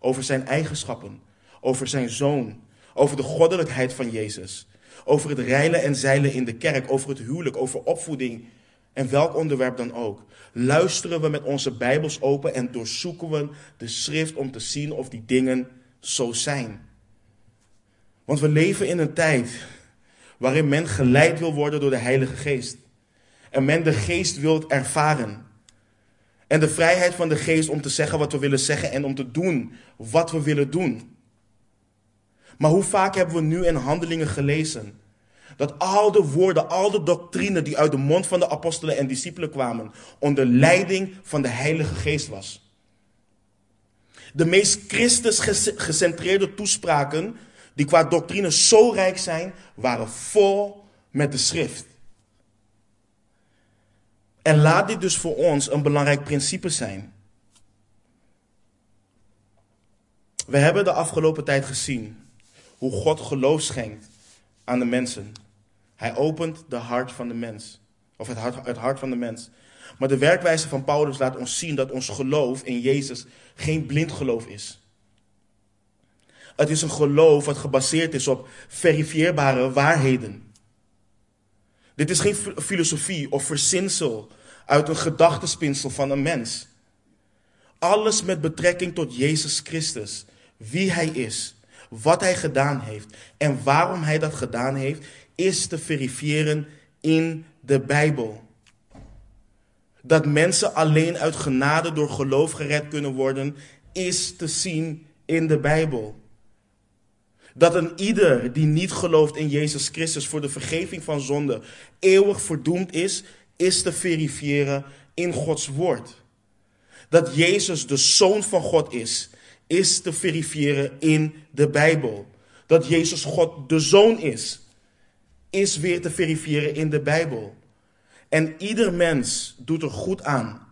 over zijn eigenschappen, over zijn zoon, over de goddelijkheid van Jezus. Over het reilen en zeilen in de kerk, over het huwelijk, over opvoeding en welk onderwerp dan ook. Luisteren we met onze Bijbels open en doorzoeken we de schrift om te zien of die dingen zo zijn. Want we leven in een tijd waarin men geleid wil worden door de Heilige Geest. En men de Geest wil ervaren. En de vrijheid van de Geest om te zeggen wat we willen zeggen en om te doen wat we willen doen. Maar hoe vaak hebben we nu in handelingen gelezen dat al de woorden, al de doctrine die uit de mond van de apostelen en discipelen kwamen, onder leiding van de Heilige Geest was. De meest Christus gecentreerde toespraken, die qua doctrine zo rijk zijn, waren vol met de schrift. En laat dit dus voor ons een belangrijk principe zijn. We hebben de afgelopen tijd gezien hoe God geloof schenkt aan de mensen. Hij opent de hart van de mens. Of het hart, het hart van de mens. Maar de werkwijze van Paulus laat ons zien dat ons geloof in Jezus geen blind geloof is. Het is een geloof wat gebaseerd is op verifieerbare waarheden. Dit is geen filosofie of verzinsel uit een gedachtespinsel van een mens. Alles met betrekking tot Jezus Christus, wie Hij is, wat Hij gedaan heeft en waarom Hij dat gedaan heeft, is te verifiëren in de Bijbel. Dat mensen alleen uit genade door geloof gered kunnen worden, is te zien in de Bijbel. Dat een ieder die niet gelooft in Jezus Christus voor de vergeving van zonde eeuwig verdoemd is, is te verifiëren in Gods woord. Dat Jezus de Zoon van God is, is te verifiëren in de Bijbel. Dat Jezus God de Zoon is, is weer te verifiëren in de Bijbel. En ieder mens doet er goed aan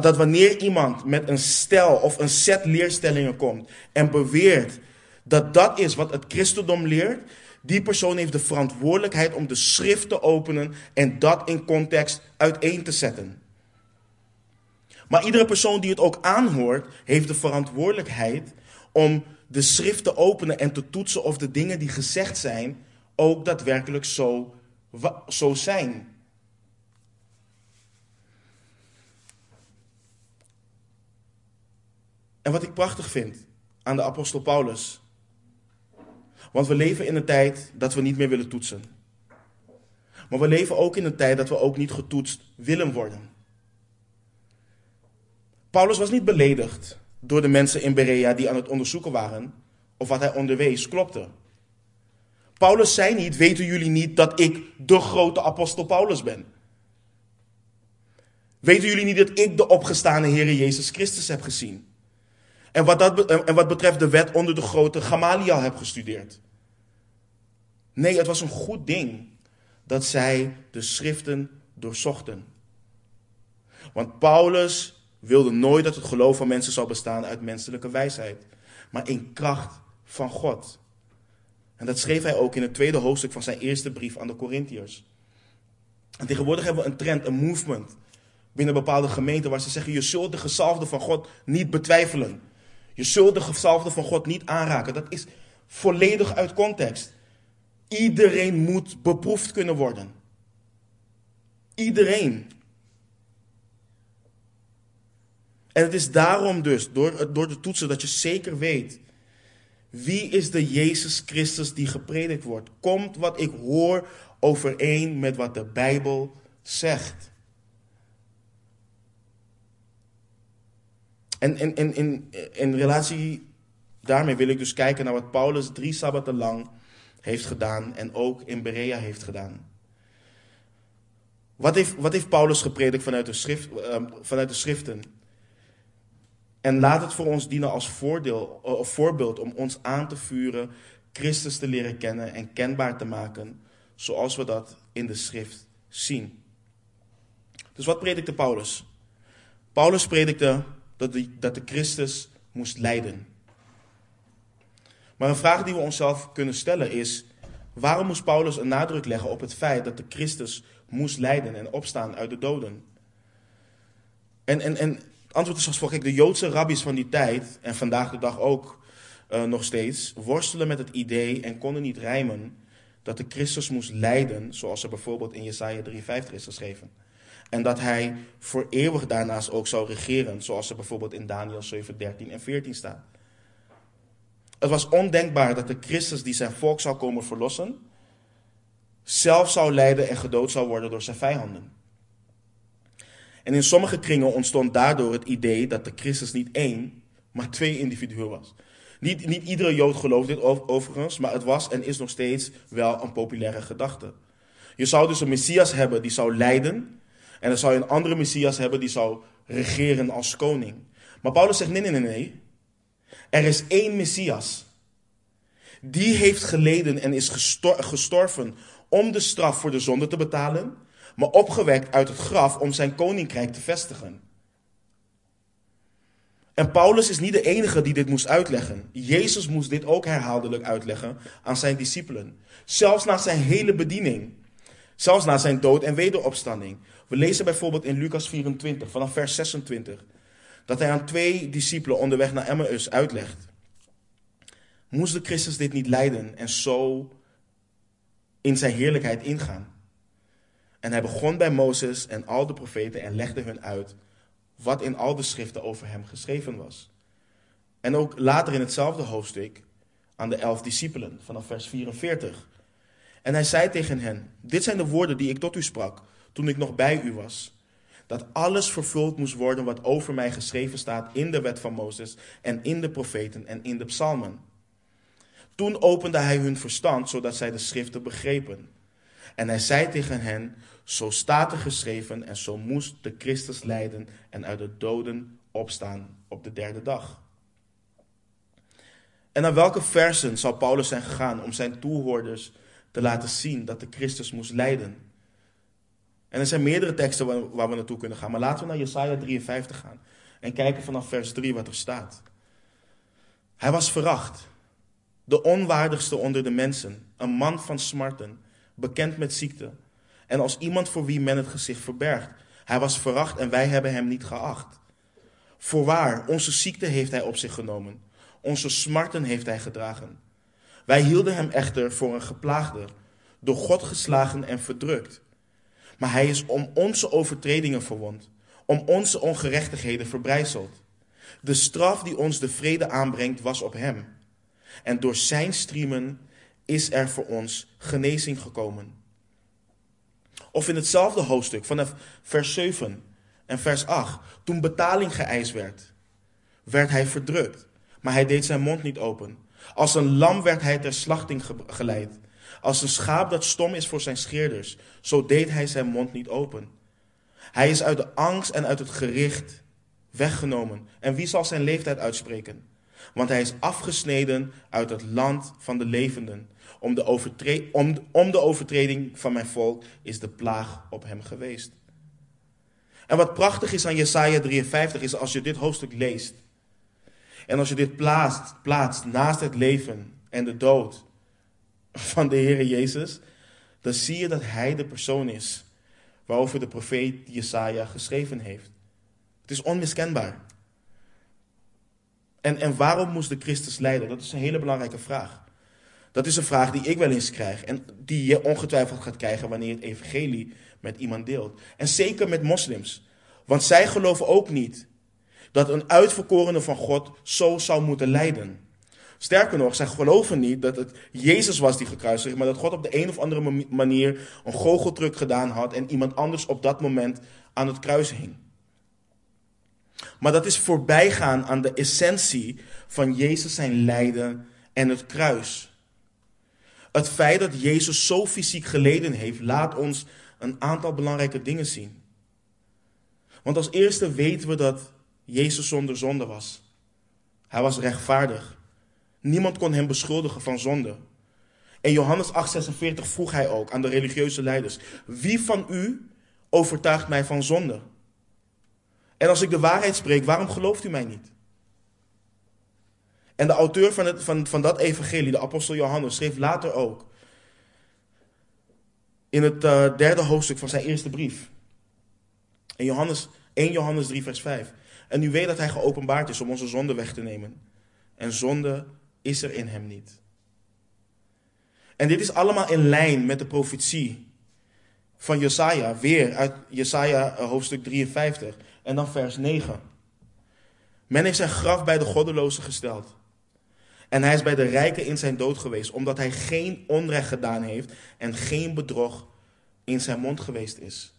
dat wanneer iemand met een stel of een set leerstellingen komt en beweert dat dat is wat het christendom leert, die persoon heeft de verantwoordelijkheid om de schrift te openen en dat in context uiteen te zetten. Maar iedere persoon die het ook aanhoort, heeft de verantwoordelijkheid om de schrift te openen en te toetsen of de dingen die gezegd zijn ook daadwerkelijk zo, zo zijn. En wat ik prachtig vind aan de apostel Paulus. Want we leven in een tijd dat we niet meer willen toetsen. Maar we leven ook in een tijd dat we ook niet getoetst willen worden. Paulus was niet beledigd door de mensen in Berea die aan het onderzoeken waren of wat hij onderwees klopte. Paulus zei niet: Weten jullie niet dat ik de grote apostel Paulus ben? Weten jullie niet dat ik de opgestane Heer Jezus Christus heb gezien? En wat, dat, en wat betreft de wet onder de grote Gamaliel heb gestudeerd. Nee, het was een goed ding dat zij de schriften doorzochten. Want Paulus wilde nooit dat het geloof van mensen zou bestaan uit menselijke wijsheid, maar in kracht van God. En dat schreef hij ook in het tweede hoofdstuk van zijn eerste brief aan de Corinthiërs. En tegenwoordig hebben we een trend, een movement binnen bepaalde gemeenten waar ze zeggen: Je zult de gezalfde van God niet betwijfelen. Je zult de gezalfde van God niet aanraken. Dat is volledig uit context. Iedereen moet beproefd kunnen worden. Iedereen. En het is daarom dus, door, door de toetsen, dat je zeker weet. Wie is de Jezus Christus die gepredikt wordt? Komt wat ik hoor overeen met wat de Bijbel zegt? En in, in, in, in relatie daarmee wil ik dus kijken naar wat Paulus drie sabbaten lang heeft gedaan en ook in Berea heeft gedaan. Wat heeft, wat heeft Paulus gepredikt vanuit de, schrift, uh, vanuit de schriften? En laat het voor ons dienen als voordeel, uh, voorbeeld om ons aan te vuren, Christus te leren kennen en kenbaar te maken, zoals we dat in de schrift zien. Dus wat predikte Paulus? Paulus predikte dat de, dat de Christus moest lijden. Maar een vraag die we onszelf kunnen stellen is: waarom moest Paulus een nadruk leggen op het feit dat de Christus moest lijden en opstaan uit de doden? En, en, en het antwoord is als volgt: kijk, de Joodse rabbies van die tijd, en vandaag de dag ook uh, nog steeds, worstelen met het idee en konden niet rijmen dat de Christus moest lijden, zoals er bijvoorbeeld in Jesaja 53 is geschreven. En dat hij voor eeuwig daarnaast ook zou regeren, zoals er bijvoorbeeld in Daniel 7, 13 en 14 staat. Het was ondenkbaar dat de Christus die zijn volk zou komen verlossen, zelf zou lijden en gedood zou worden door zijn vijanden. En in sommige kringen ontstond daardoor het idee dat de Christus niet één, maar twee individuen was. Niet, niet iedere Jood gelooft dit overigens, maar het was en is nog steeds wel een populaire gedachte. Je zou dus een Messias hebben die zou lijden en dan zou je een andere Messias hebben die zou regeren als koning. Maar Paulus zegt: nee, nee, nee, nee. Er is één Messias. Die heeft geleden en is gestorven om de straf voor de zonde te betalen, maar opgewekt uit het graf om zijn koninkrijk te vestigen. En Paulus is niet de enige die dit moest uitleggen. Jezus moest dit ook herhaaldelijk uitleggen aan zijn discipelen. Zelfs na zijn hele bediening. Zelfs na zijn dood en wederopstanding. We lezen bijvoorbeeld in Lucas 24, vanaf vers 26, dat hij aan twee discipelen onderweg naar Emmaus uitlegt. Moest de Christus dit niet lijden en zo in zijn heerlijkheid ingaan? En hij begon bij Mozes en al de profeten en legde hun uit wat in al de schriften over hem geschreven was. En ook later in hetzelfde hoofdstuk aan de elf discipelen, vanaf vers 44. En hij zei tegen hen: Dit zijn de woorden die ik tot u sprak toen ik nog bij u was. Dat alles vervuld moest worden wat over mij geschreven staat in de wet van Mozes en in de profeten en in de psalmen. Toen opende hij hun verstand, zodat zij de schriften begrepen. En hij zei tegen hen: Zo staat er geschreven, en zo moest de Christus lijden en uit de doden opstaan op de derde dag. En naar welke versen zal Paulus zijn gegaan om zijn toehoorders te laten zien dat de Christus moest lijden? En er zijn meerdere teksten waar we naartoe kunnen gaan, maar laten we naar Jesaja 53 gaan en kijken vanaf vers 3 wat er staat. Hij was veracht, de onwaardigste onder de mensen, een man van smarten, bekend met ziekte, en als iemand voor wie men het gezicht verbergt. Hij was veracht en wij hebben hem niet geacht. Voorwaar, onze ziekte heeft hij op zich genomen onze smarten heeft hij gedragen. Wij hielden hem echter voor een geplaagde, door God geslagen en verdrukt. Maar hij is om onze overtredingen verwond, om onze ongerechtigheden verbrijzeld. De straf die ons de vrede aanbrengt was op hem. En door zijn striemen is er voor ons genezing gekomen. Of in hetzelfde hoofdstuk, vanaf vers 7 en vers 8, toen betaling geëist werd, werd hij verdrukt maar hij deed zijn mond niet open. Als een lam werd hij ter slachting geleid. Als een schaap dat stom is voor zijn scheerders, zo deed hij zijn mond niet open. Hij is uit de angst en uit het gericht weggenomen. En wie zal zijn leeftijd uitspreken? Want hij is afgesneden uit het land van de levenden. Om de, overtreding van mijn volk is de plaag op hem geweest. En wat prachtig is aan Jesaja 53 is als je dit hoofdstuk leest en als je dit plaatst, plaatst naast het leven en de dood van de Heer Jezus, dan zie je dat Hij de persoon is waarover de profeet Jesaja geschreven heeft. Het is onmiskenbaar. En, en waarom moest de Christus lijden? Dat is een hele belangrijke vraag. Dat is een vraag die ik wel eens krijg en die je ongetwijfeld gaat krijgen wanneer het evangelie met iemand deelt. En zeker met moslims. Want zij geloven ook niet dat een uitverkorene van God zo zou moeten lijden. Sterker nog, zij geloven niet dat het Jezus was die gekruisigd, maar dat God op de een of andere manier een goocheltruc gedaan had en iemand anders op dat moment aan het kruis hing. Maar dat is voorbijgaan aan de essentie van Jezus zijn lijden en het kruis. Het feit dat Jezus zo fysiek geleden heeft, laat ons een aantal belangrijke dingen zien. Want als eerste weten we dat Jezus zonder zonde was. Hij was rechtvaardig. Niemand kon hem beschuldigen van zonde. In Johannes 8:46 vroeg hij ook aan de religieuze leiders: Wie van u overtuigt mij van zonde? En als ik de waarheid spreek, waarom gelooft u mij niet? En de auteur van, het, van, van dat evangelie, de apostel Johannes, schreef later ook in het uh, derde hoofdstuk van zijn eerste brief. In Johannes, 1 Johannes 3, vers 5. En u weet dat hij geopenbaard is om onze zonde weg te nemen. En zonde is er in hem niet. En dit is allemaal in lijn met de profetie van Jesaja, weer uit Jesaja eh, hoofdstuk 53 en dan vers 9. Men heeft zijn graf bij de goddeloze gesteld. En hij is bij de rijken in zijn dood geweest, omdat hij geen onrecht gedaan heeft en geen bedrog in zijn mond geweest is.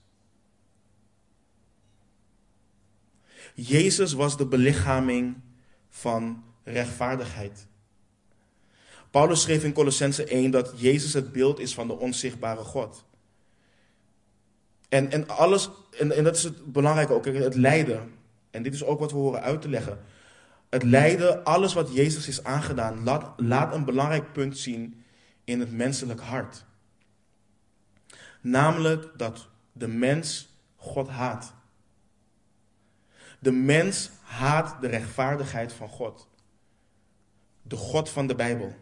Jezus was de belichaming van rechtvaardigheid. Paulus schreef in Colossense 1 dat Jezus het beeld is van de onzichtbare God. En, en alles, en, en dat is het belangrijke ook, het lijden. En dit is ook wat we horen uit te leggen. Het lijden, alles wat Jezus is aangedaan, laat, laat een belangrijk punt zien in het menselijk hart. Namelijk dat de mens God haat. De mens haat de rechtvaardigheid van God. De God van de Bijbel.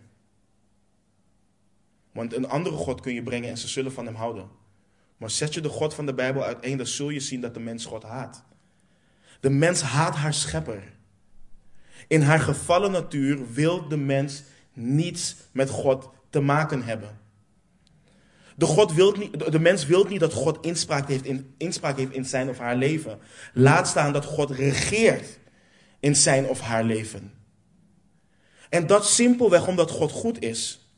Want een andere God kun je brengen en ze zullen van hem houden. Maar zet je de God van de Bijbel uiteen, dan zul je zien dat de mens God haat. De mens haat haar schepper. In haar gevallen natuur wil de mens niets met God te maken hebben. De, God wilt niet, de mens wil niet dat God inspraak heeft, in, inspraak heeft in zijn of haar leven. Laat staan dat God regeert in zijn of haar leven. En dat simpelweg omdat God goed is.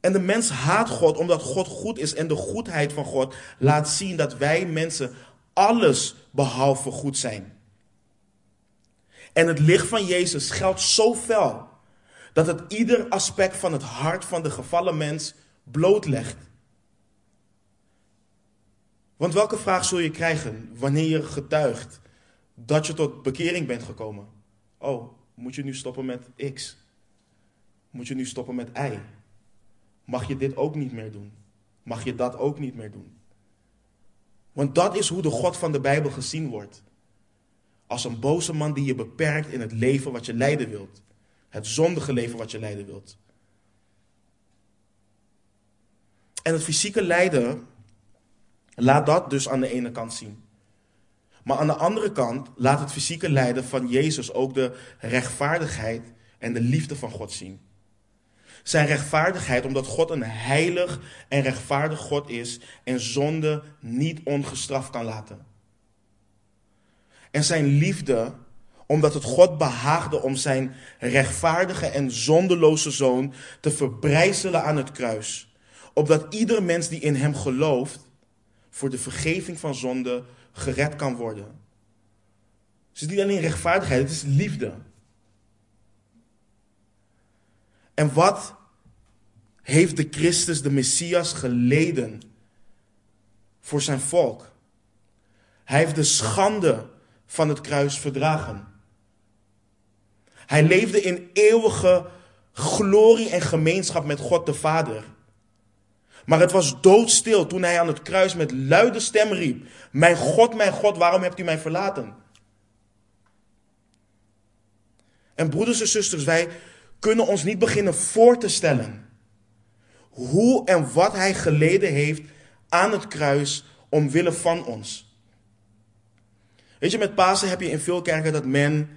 En de mens haat God omdat God goed is. En de goedheid van God laat zien dat wij mensen alles behalve goed zijn. En het licht van Jezus geldt zo fel dat het ieder aspect van het hart van de gevallen mens blootlegt. Want welke vraag zul je krijgen wanneer je getuigt dat je tot bekering bent gekomen? Oh, moet je nu stoppen met X? Moet je nu stoppen met Y? Mag je dit ook niet meer doen? Mag je dat ook niet meer doen? Want dat is hoe de God van de Bijbel gezien wordt. Als een boze man die je beperkt in het leven wat je leiden wilt. Het zondige leven wat je leiden wilt. En het fysieke lijden laat dat dus aan de ene kant zien. Maar aan de andere kant laat het fysieke lijden van Jezus ook de rechtvaardigheid en de liefde van God zien. Zijn rechtvaardigheid omdat God een heilig en rechtvaardig God is en zonde niet ongestraft kan laten. En zijn liefde omdat het God behaagde om zijn rechtvaardige en zondeloze zoon te verbrijzelen aan het kruis. Opdat ieder mens die in hem gelooft voor de vergeving van zonde gered kan worden. Het is niet alleen rechtvaardigheid, het is liefde. En wat heeft de Christus, de Messias, geleden voor zijn volk? Hij heeft de schande van het kruis verdragen. Hij leefde in eeuwige glorie en gemeenschap met God de Vader. Maar het was doodstil toen hij aan het kruis met luide stem riep: Mijn God, mijn God, waarom hebt u mij verlaten? En broeders en zusters, wij kunnen ons niet beginnen voor te stellen hoe en wat hij geleden heeft aan het kruis omwille van ons. Weet je, met Pasen heb je in veel kerken dat men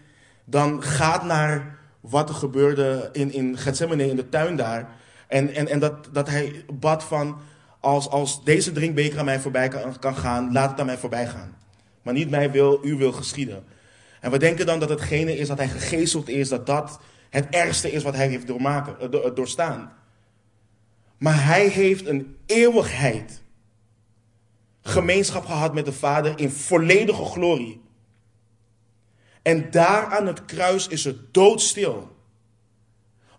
dan gaat naar wat er gebeurde in, in Gethsemane, in de tuin daar. En, en, en dat, dat hij bad van, als, als deze drinkbeker aan mij voorbij kan, kan gaan, laat het aan mij voorbij gaan. Maar niet mij wil, u wil geschieden. En we denken dan dat hetgene is dat hij gegezeld is, dat dat het ergste is wat hij heeft doormaken, eh, eh, doorstaan. Maar hij heeft een eeuwigheid gemeenschap gehad met de Vader in volledige glorie. En daar aan het kruis is het doodstil.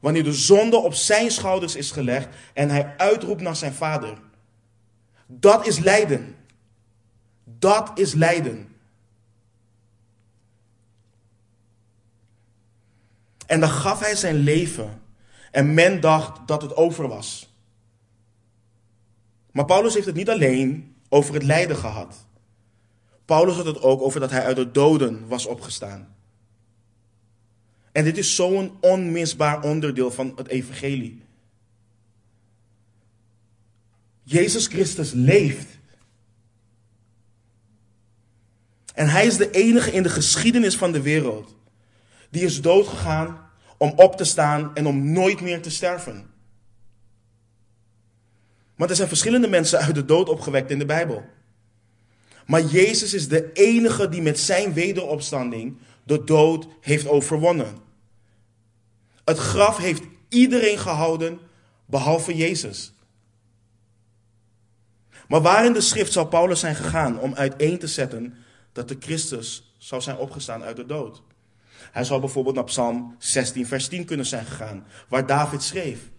Wanneer de zonde op zijn schouders is gelegd en hij uitroept naar zijn vader. Dat is lijden. Dat is lijden. En dan gaf hij zijn leven. En men dacht dat het over was. Maar Paulus heeft het niet alleen over het lijden gehad. Paulus had het ook over dat hij uit de doden was opgestaan. En dit is zo'n onmisbaar onderdeel van het evangelie. Jezus Christus leeft. En hij is de enige in de geschiedenis van de wereld die is doodgegaan om op te staan en om nooit meer te sterven. Want er zijn verschillende mensen uit de dood opgewekt in de Bijbel. Maar Jezus is de enige die met zijn wederopstanding de dood heeft overwonnen. Het graf heeft iedereen gehouden behalve Jezus. Maar waar in de schrift zou Paulus zijn gegaan om uiteen te zetten dat de Christus zou zijn opgestaan uit de dood? Hij zou bijvoorbeeld naar Psalm 16, vers 10 kunnen zijn gegaan, waar David schreef.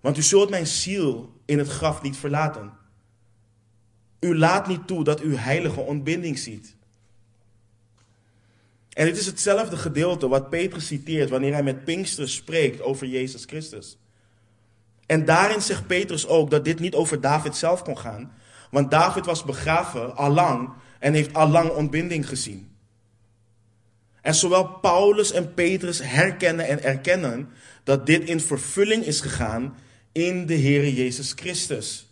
Want u zult mijn ziel in het graf niet verlaten. U laat niet toe dat u heilige ontbinding ziet. En dit is hetzelfde gedeelte wat Petrus citeert wanneer hij met Pinkster spreekt over Jezus Christus. En daarin zegt Petrus ook dat dit niet over David zelf kon gaan, want David was begraven allang en heeft allang ontbinding gezien. En zowel Paulus en Petrus herkennen en erkennen dat dit in vervulling is gegaan in de Heer Jezus Christus.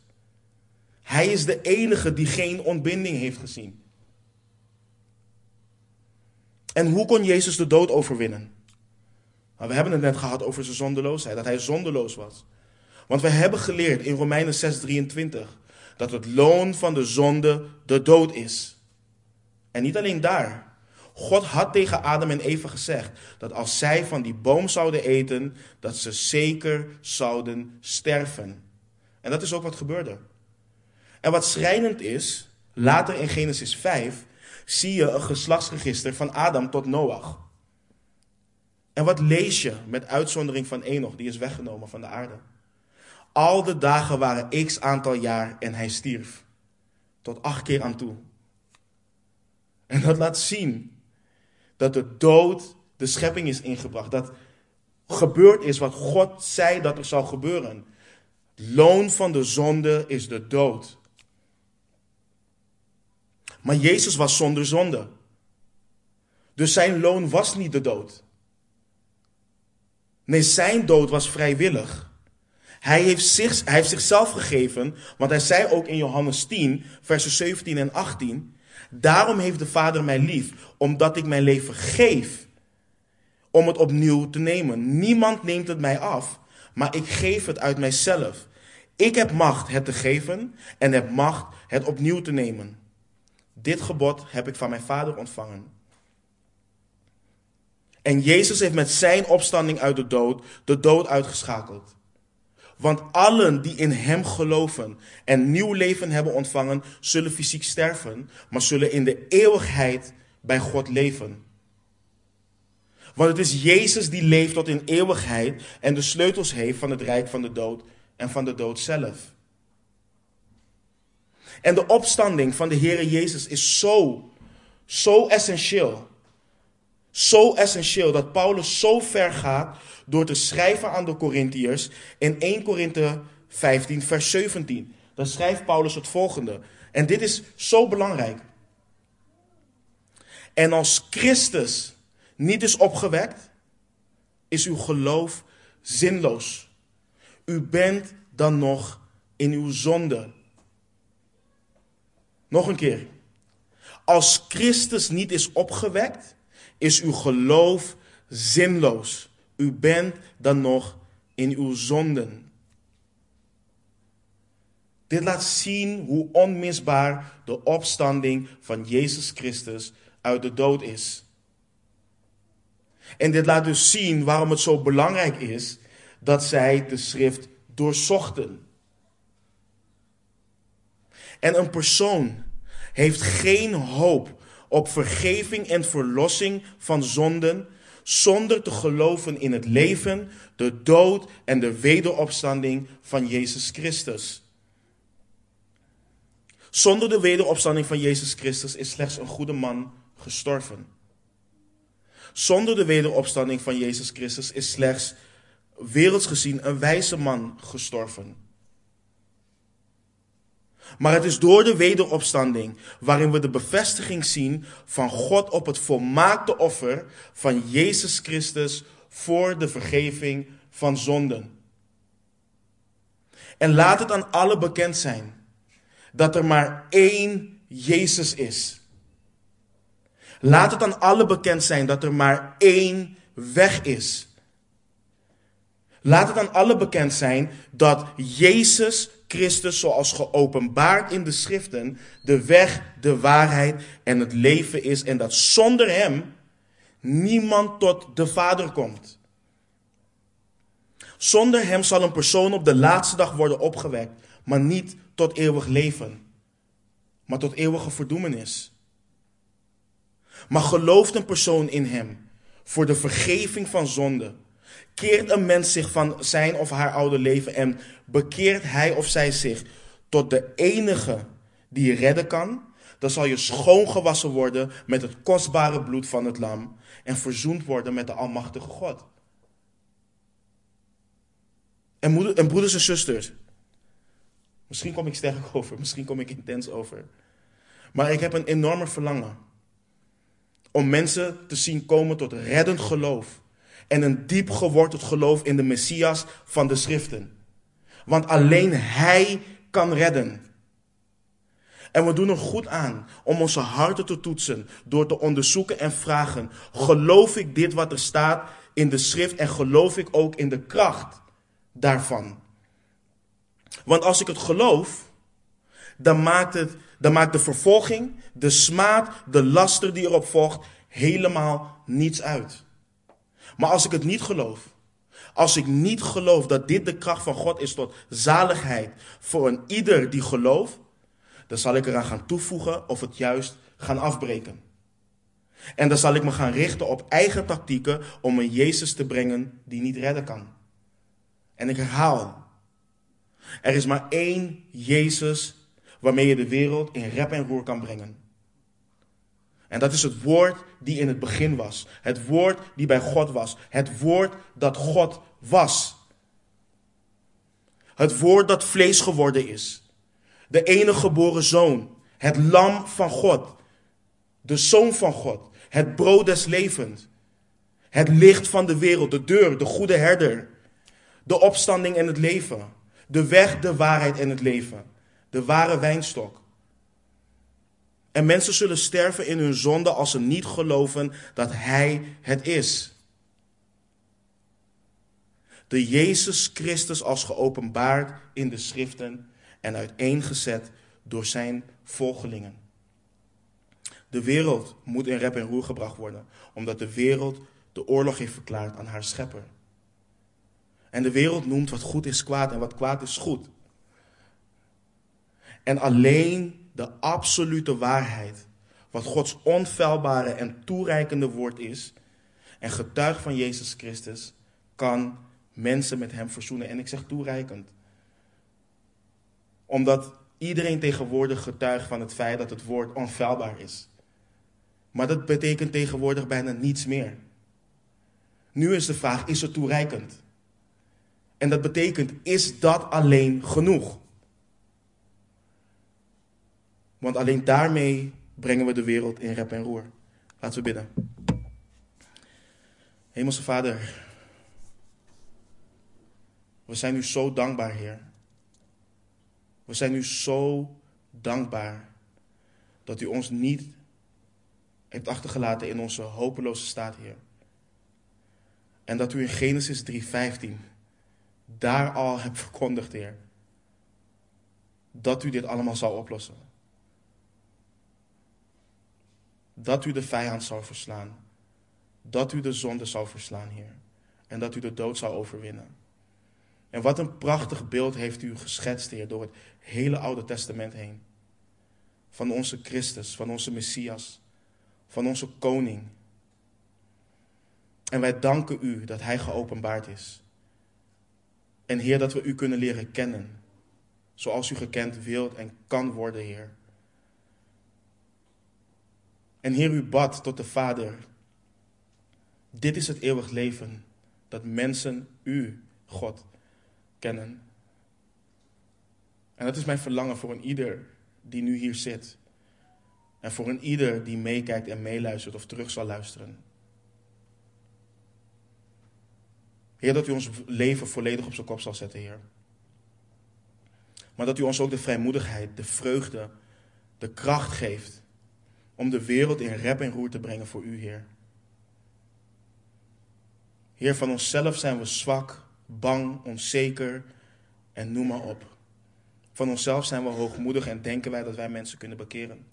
Hij is de enige die geen ontbinding heeft gezien. En hoe kon Jezus de dood overwinnen? Maar we hebben het net gehad over zijn zondeloosheid, dat hij zondeloos was. Want we hebben geleerd in Romeinen 6:23 dat het loon van de zonde de dood is. En niet alleen daar. God had tegen Adam en Eva gezegd dat als zij van die boom zouden eten, dat ze zeker zouden sterven. En dat is ook wat gebeurde. En wat schrijnend is, later in Genesis 5 zie je een geslachtsregister van Adam tot Noach. En wat lees je met uitzondering van Enoch, die is weggenomen van de aarde? Al de dagen waren x aantal jaar en hij stierf. Tot acht keer aan toe. En dat laat zien dat de dood de schepping is ingebracht. Dat gebeurd is wat God zei dat er zou gebeuren. Loon van de zonde is de dood. Maar Jezus was zonder zonde. Dus zijn loon was niet de dood. Nee, zijn dood was vrijwillig. Hij heeft, zich, hij heeft zichzelf gegeven, want hij zei ook in Johannes 10, versen 17 en 18: Daarom heeft de Vader mij lief, omdat ik mijn leven geef om het opnieuw te nemen. Niemand neemt het mij af, maar ik geef het uit mijzelf. Ik heb macht het te geven en heb macht het opnieuw te nemen. Dit gebod heb ik van mijn Vader ontvangen. En Jezus heeft met zijn opstanding uit de dood de dood uitgeschakeld. Want allen die in Hem geloven en nieuw leven hebben ontvangen, zullen fysiek sterven, maar zullen in de eeuwigheid bij God leven. Want het is Jezus die leeft tot in eeuwigheid en de sleutels heeft van het rijk van de dood en van de dood zelf. En de opstanding van de Heere Jezus is zo, zo essentieel. Zo essentieel dat Paulus zo ver gaat door te schrijven aan de Corinthiërs in 1 Korinthe 15, vers 17. Dan schrijft Paulus het volgende. En dit is zo belangrijk. En als Christus niet is opgewekt, is uw geloof zinloos. U bent dan nog in uw zonde. Nog een keer. Als Christus niet is opgewekt, is uw geloof zinloos. U bent dan nog in uw zonden. Dit laat zien hoe onmisbaar de opstanding van Jezus Christus uit de dood is. En dit laat dus zien waarom het zo belangrijk is dat zij de schrift doorzochten. En een persoon heeft geen hoop op vergeving en verlossing van zonden zonder te geloven in het leven, de dood en de wederopstanding van Jezus Christus. Zonder de wederopstanding van Jezus Christus is slechts een goede man gestorven. Zonder de wederopstanding van Jezus Christus is slechts werelds gezien een wijze man gestorven. Maar het is door de wederopstanding waarin we de bevestiging zien van God op het volmaakte offer van Jezus Christus voor de vergeving van zonden. En laat het aan alle bekend zijn dat er maar één Jezus is. Laat het aan alle bekend zijn dat er maar één weg is. Laat het aan alle bekend zijn dat Jezus Christus, zoals geopenbaard in de schriften, de weg, de waarheid en het leven is. En dat zonder Hem niemand tot de Vader komt. Zonder Hem zal een persoon op de laatste dag worden opgewekt, maar niet tot eeuwig leven, maar tot eeuwige verdoemenis. Maar gelooft een persoon in Hem voor de vergeving van zonde? Keert een mens zich van zijn of haar oude leven en bekeert hij of zij zich tot de enige die je redden kan, dan zal je schoongewassen worden met het kostbare bloed van het lam en verzoend worden met de Almachtige God. En, en broeders en zusters, misschien kom ik sterk [laughs] over, misschien kom ik intens over, maar ik heb een enorme verlangen om mensen te zien komen tot reddend geloof en een diep geworteld geloof in de Messias van de Schriften. Want alleen Hij kan redden. En we doen er goed aan om onze harten te toetsen door te onderzoeken en vragen: geloof ik dit wat er staat in de schrift en geloof ik ook in de kracht daarvan. Want als ik het geloof, dan maakt, het, dan maakt de vervolging, de smaad, de laster die erop volgt, helemaal niets uit. Maar als ik het niet geloof, als ik niet geloof dat dit de kracht van God is tot zaligheid voor een ieder die gelooft, dan zal ik eraan gaan toevoegen of het juist gaan afbreken. En dan zal ik me gaan richten op eigen tactieken om een Jezus te brengen die niet redden kan. En ik herhaal, er is maar één Jezus waarmee je de wereld in rep en roer kan brengen. En dat is het woord die in het begin was. Het woord die bij God was. Het woord dat God was. Het woord dat vlees geworden is. De enige geboren zoon. Het lam van God. De zoon van God. Het brood des levens. Het licht van de wereld. De deur. De goede herder. De opstanding en het leven. De weg, de waarheid en het leven. De ware wijnstok. En mensen zullen sterven in hun zonde als ze niet geloven dat Hij het is. De Jezus Christus als geopenbaard in de schriften en uiteengezet door zijn volgelingen. De wereld moet in rep en roer gebracht worden, omdat de wereld de oorlog heeft verklaard aan haar schepper. En de wereld noemt wat goed is kwaad en wat kwaad is goed. En alleen de absolute waarheid, wat Gods onfeilbare en toereikende woord is, en getuig van Jezus Christus, kan mensen met Hem verzoenen. En ik zeg toereikend. Omdat iedereen tegenwoordig getuigt van het feit dat het woord onfeilbaar is. Maar dat betekent tegenwoordig bijna niets meer. Nu is de vraag, is het toereikend? En dat betekent, is dat alleen genoeg? Want alleen daarmee brengen we de wereld in rep en roer. Laten we bidden. Hemelse Vader, we zijn u zo dankbaar, Heer. We zijn u zo dankbaar dat u ons niet heeft achtergelaten in onze hopeloze staat, Heer. En dat u in Genesis 3:15 daar al hebt verkondigd, Heer, dat u dit allemaal zou oplossen. Dat u de vijand zou verslaan. Dat u de zonde zou verslaan, Heer. En dat u de dood zou overwinnen. En wat een prachtig beeld heeft u geschetst, Heer, door het hele Oude Testament heen. Van onze Christus, van onze Messias, van onze koning. En wij danken u dat Hij geopenbaard is. En Heer, dat we u kunnen leren kennen, zoals u gekend wilt en kan worden, Heer. En Heer, u bad tot de Vader. Dit is het eeuwig leven, dat mensen u, God, kennen. En dat is mijn verlangen voor een ieder die nu hier zit. En voor een ieder die meekijkt en meeluistert of terug zal luisteren. Heer, dat u ons leven volledig op zijn kop zal zetten, Heer. Maar dat u ons ook de vrijmoedigheid, de vreugde, de kracht geeft om de wereld in rep en roer te brengen voor u, Heer. Heer, van onszelf zijn we zwak, bang, onzeker en noem maar op. Van onszelf zijn we hoogmoedig en denken wij dat wij mensen kunnen bekeren.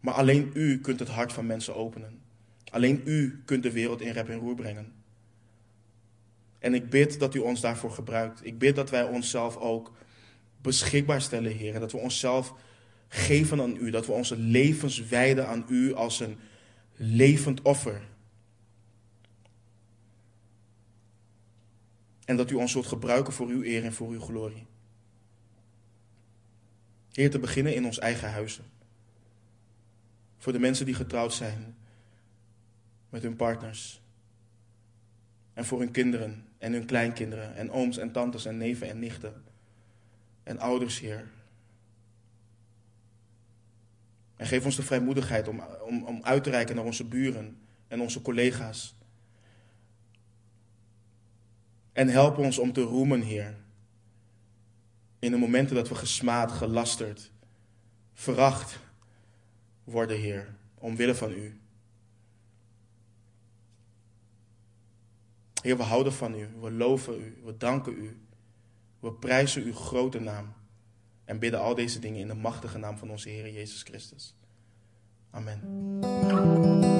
Maar alleen u kunt het hart van mensen openen. Alleen u kunt de wereld in rep en roer brengen. En ik bid dat u ons daarvoor gebruikt. Ik bid dat wij onszelf ook beschikbaar stellen, Heer. Dat we onszelf geven aan u. Dat we onze levens wijden aan u als een levend offer. En dat u ons zult gebruiken voor uw eer en voor uw glorie. Heer, te beginnen in ons eigen huizen. Voor de mensen die getrouwd zijn met hun partners. En voor hun kinderen en hun kleinkinderen en ooms en tantes en neven en nichten en ouders, Heer. En geef ons de vrijmoedigheid om, om, om uit te reiken naar onze buren en onze collega's. En help ons om te roemen, Heer. In de momenten dat we gesmaad, gelasterd, veracht worden, Heer, omwille van U. Heer, we houden van U, we loven U, we danken U. We prijzen uw grote naam en bidden al deze dingen in de machtige naam van onze Heer Jezus Christus. Amen.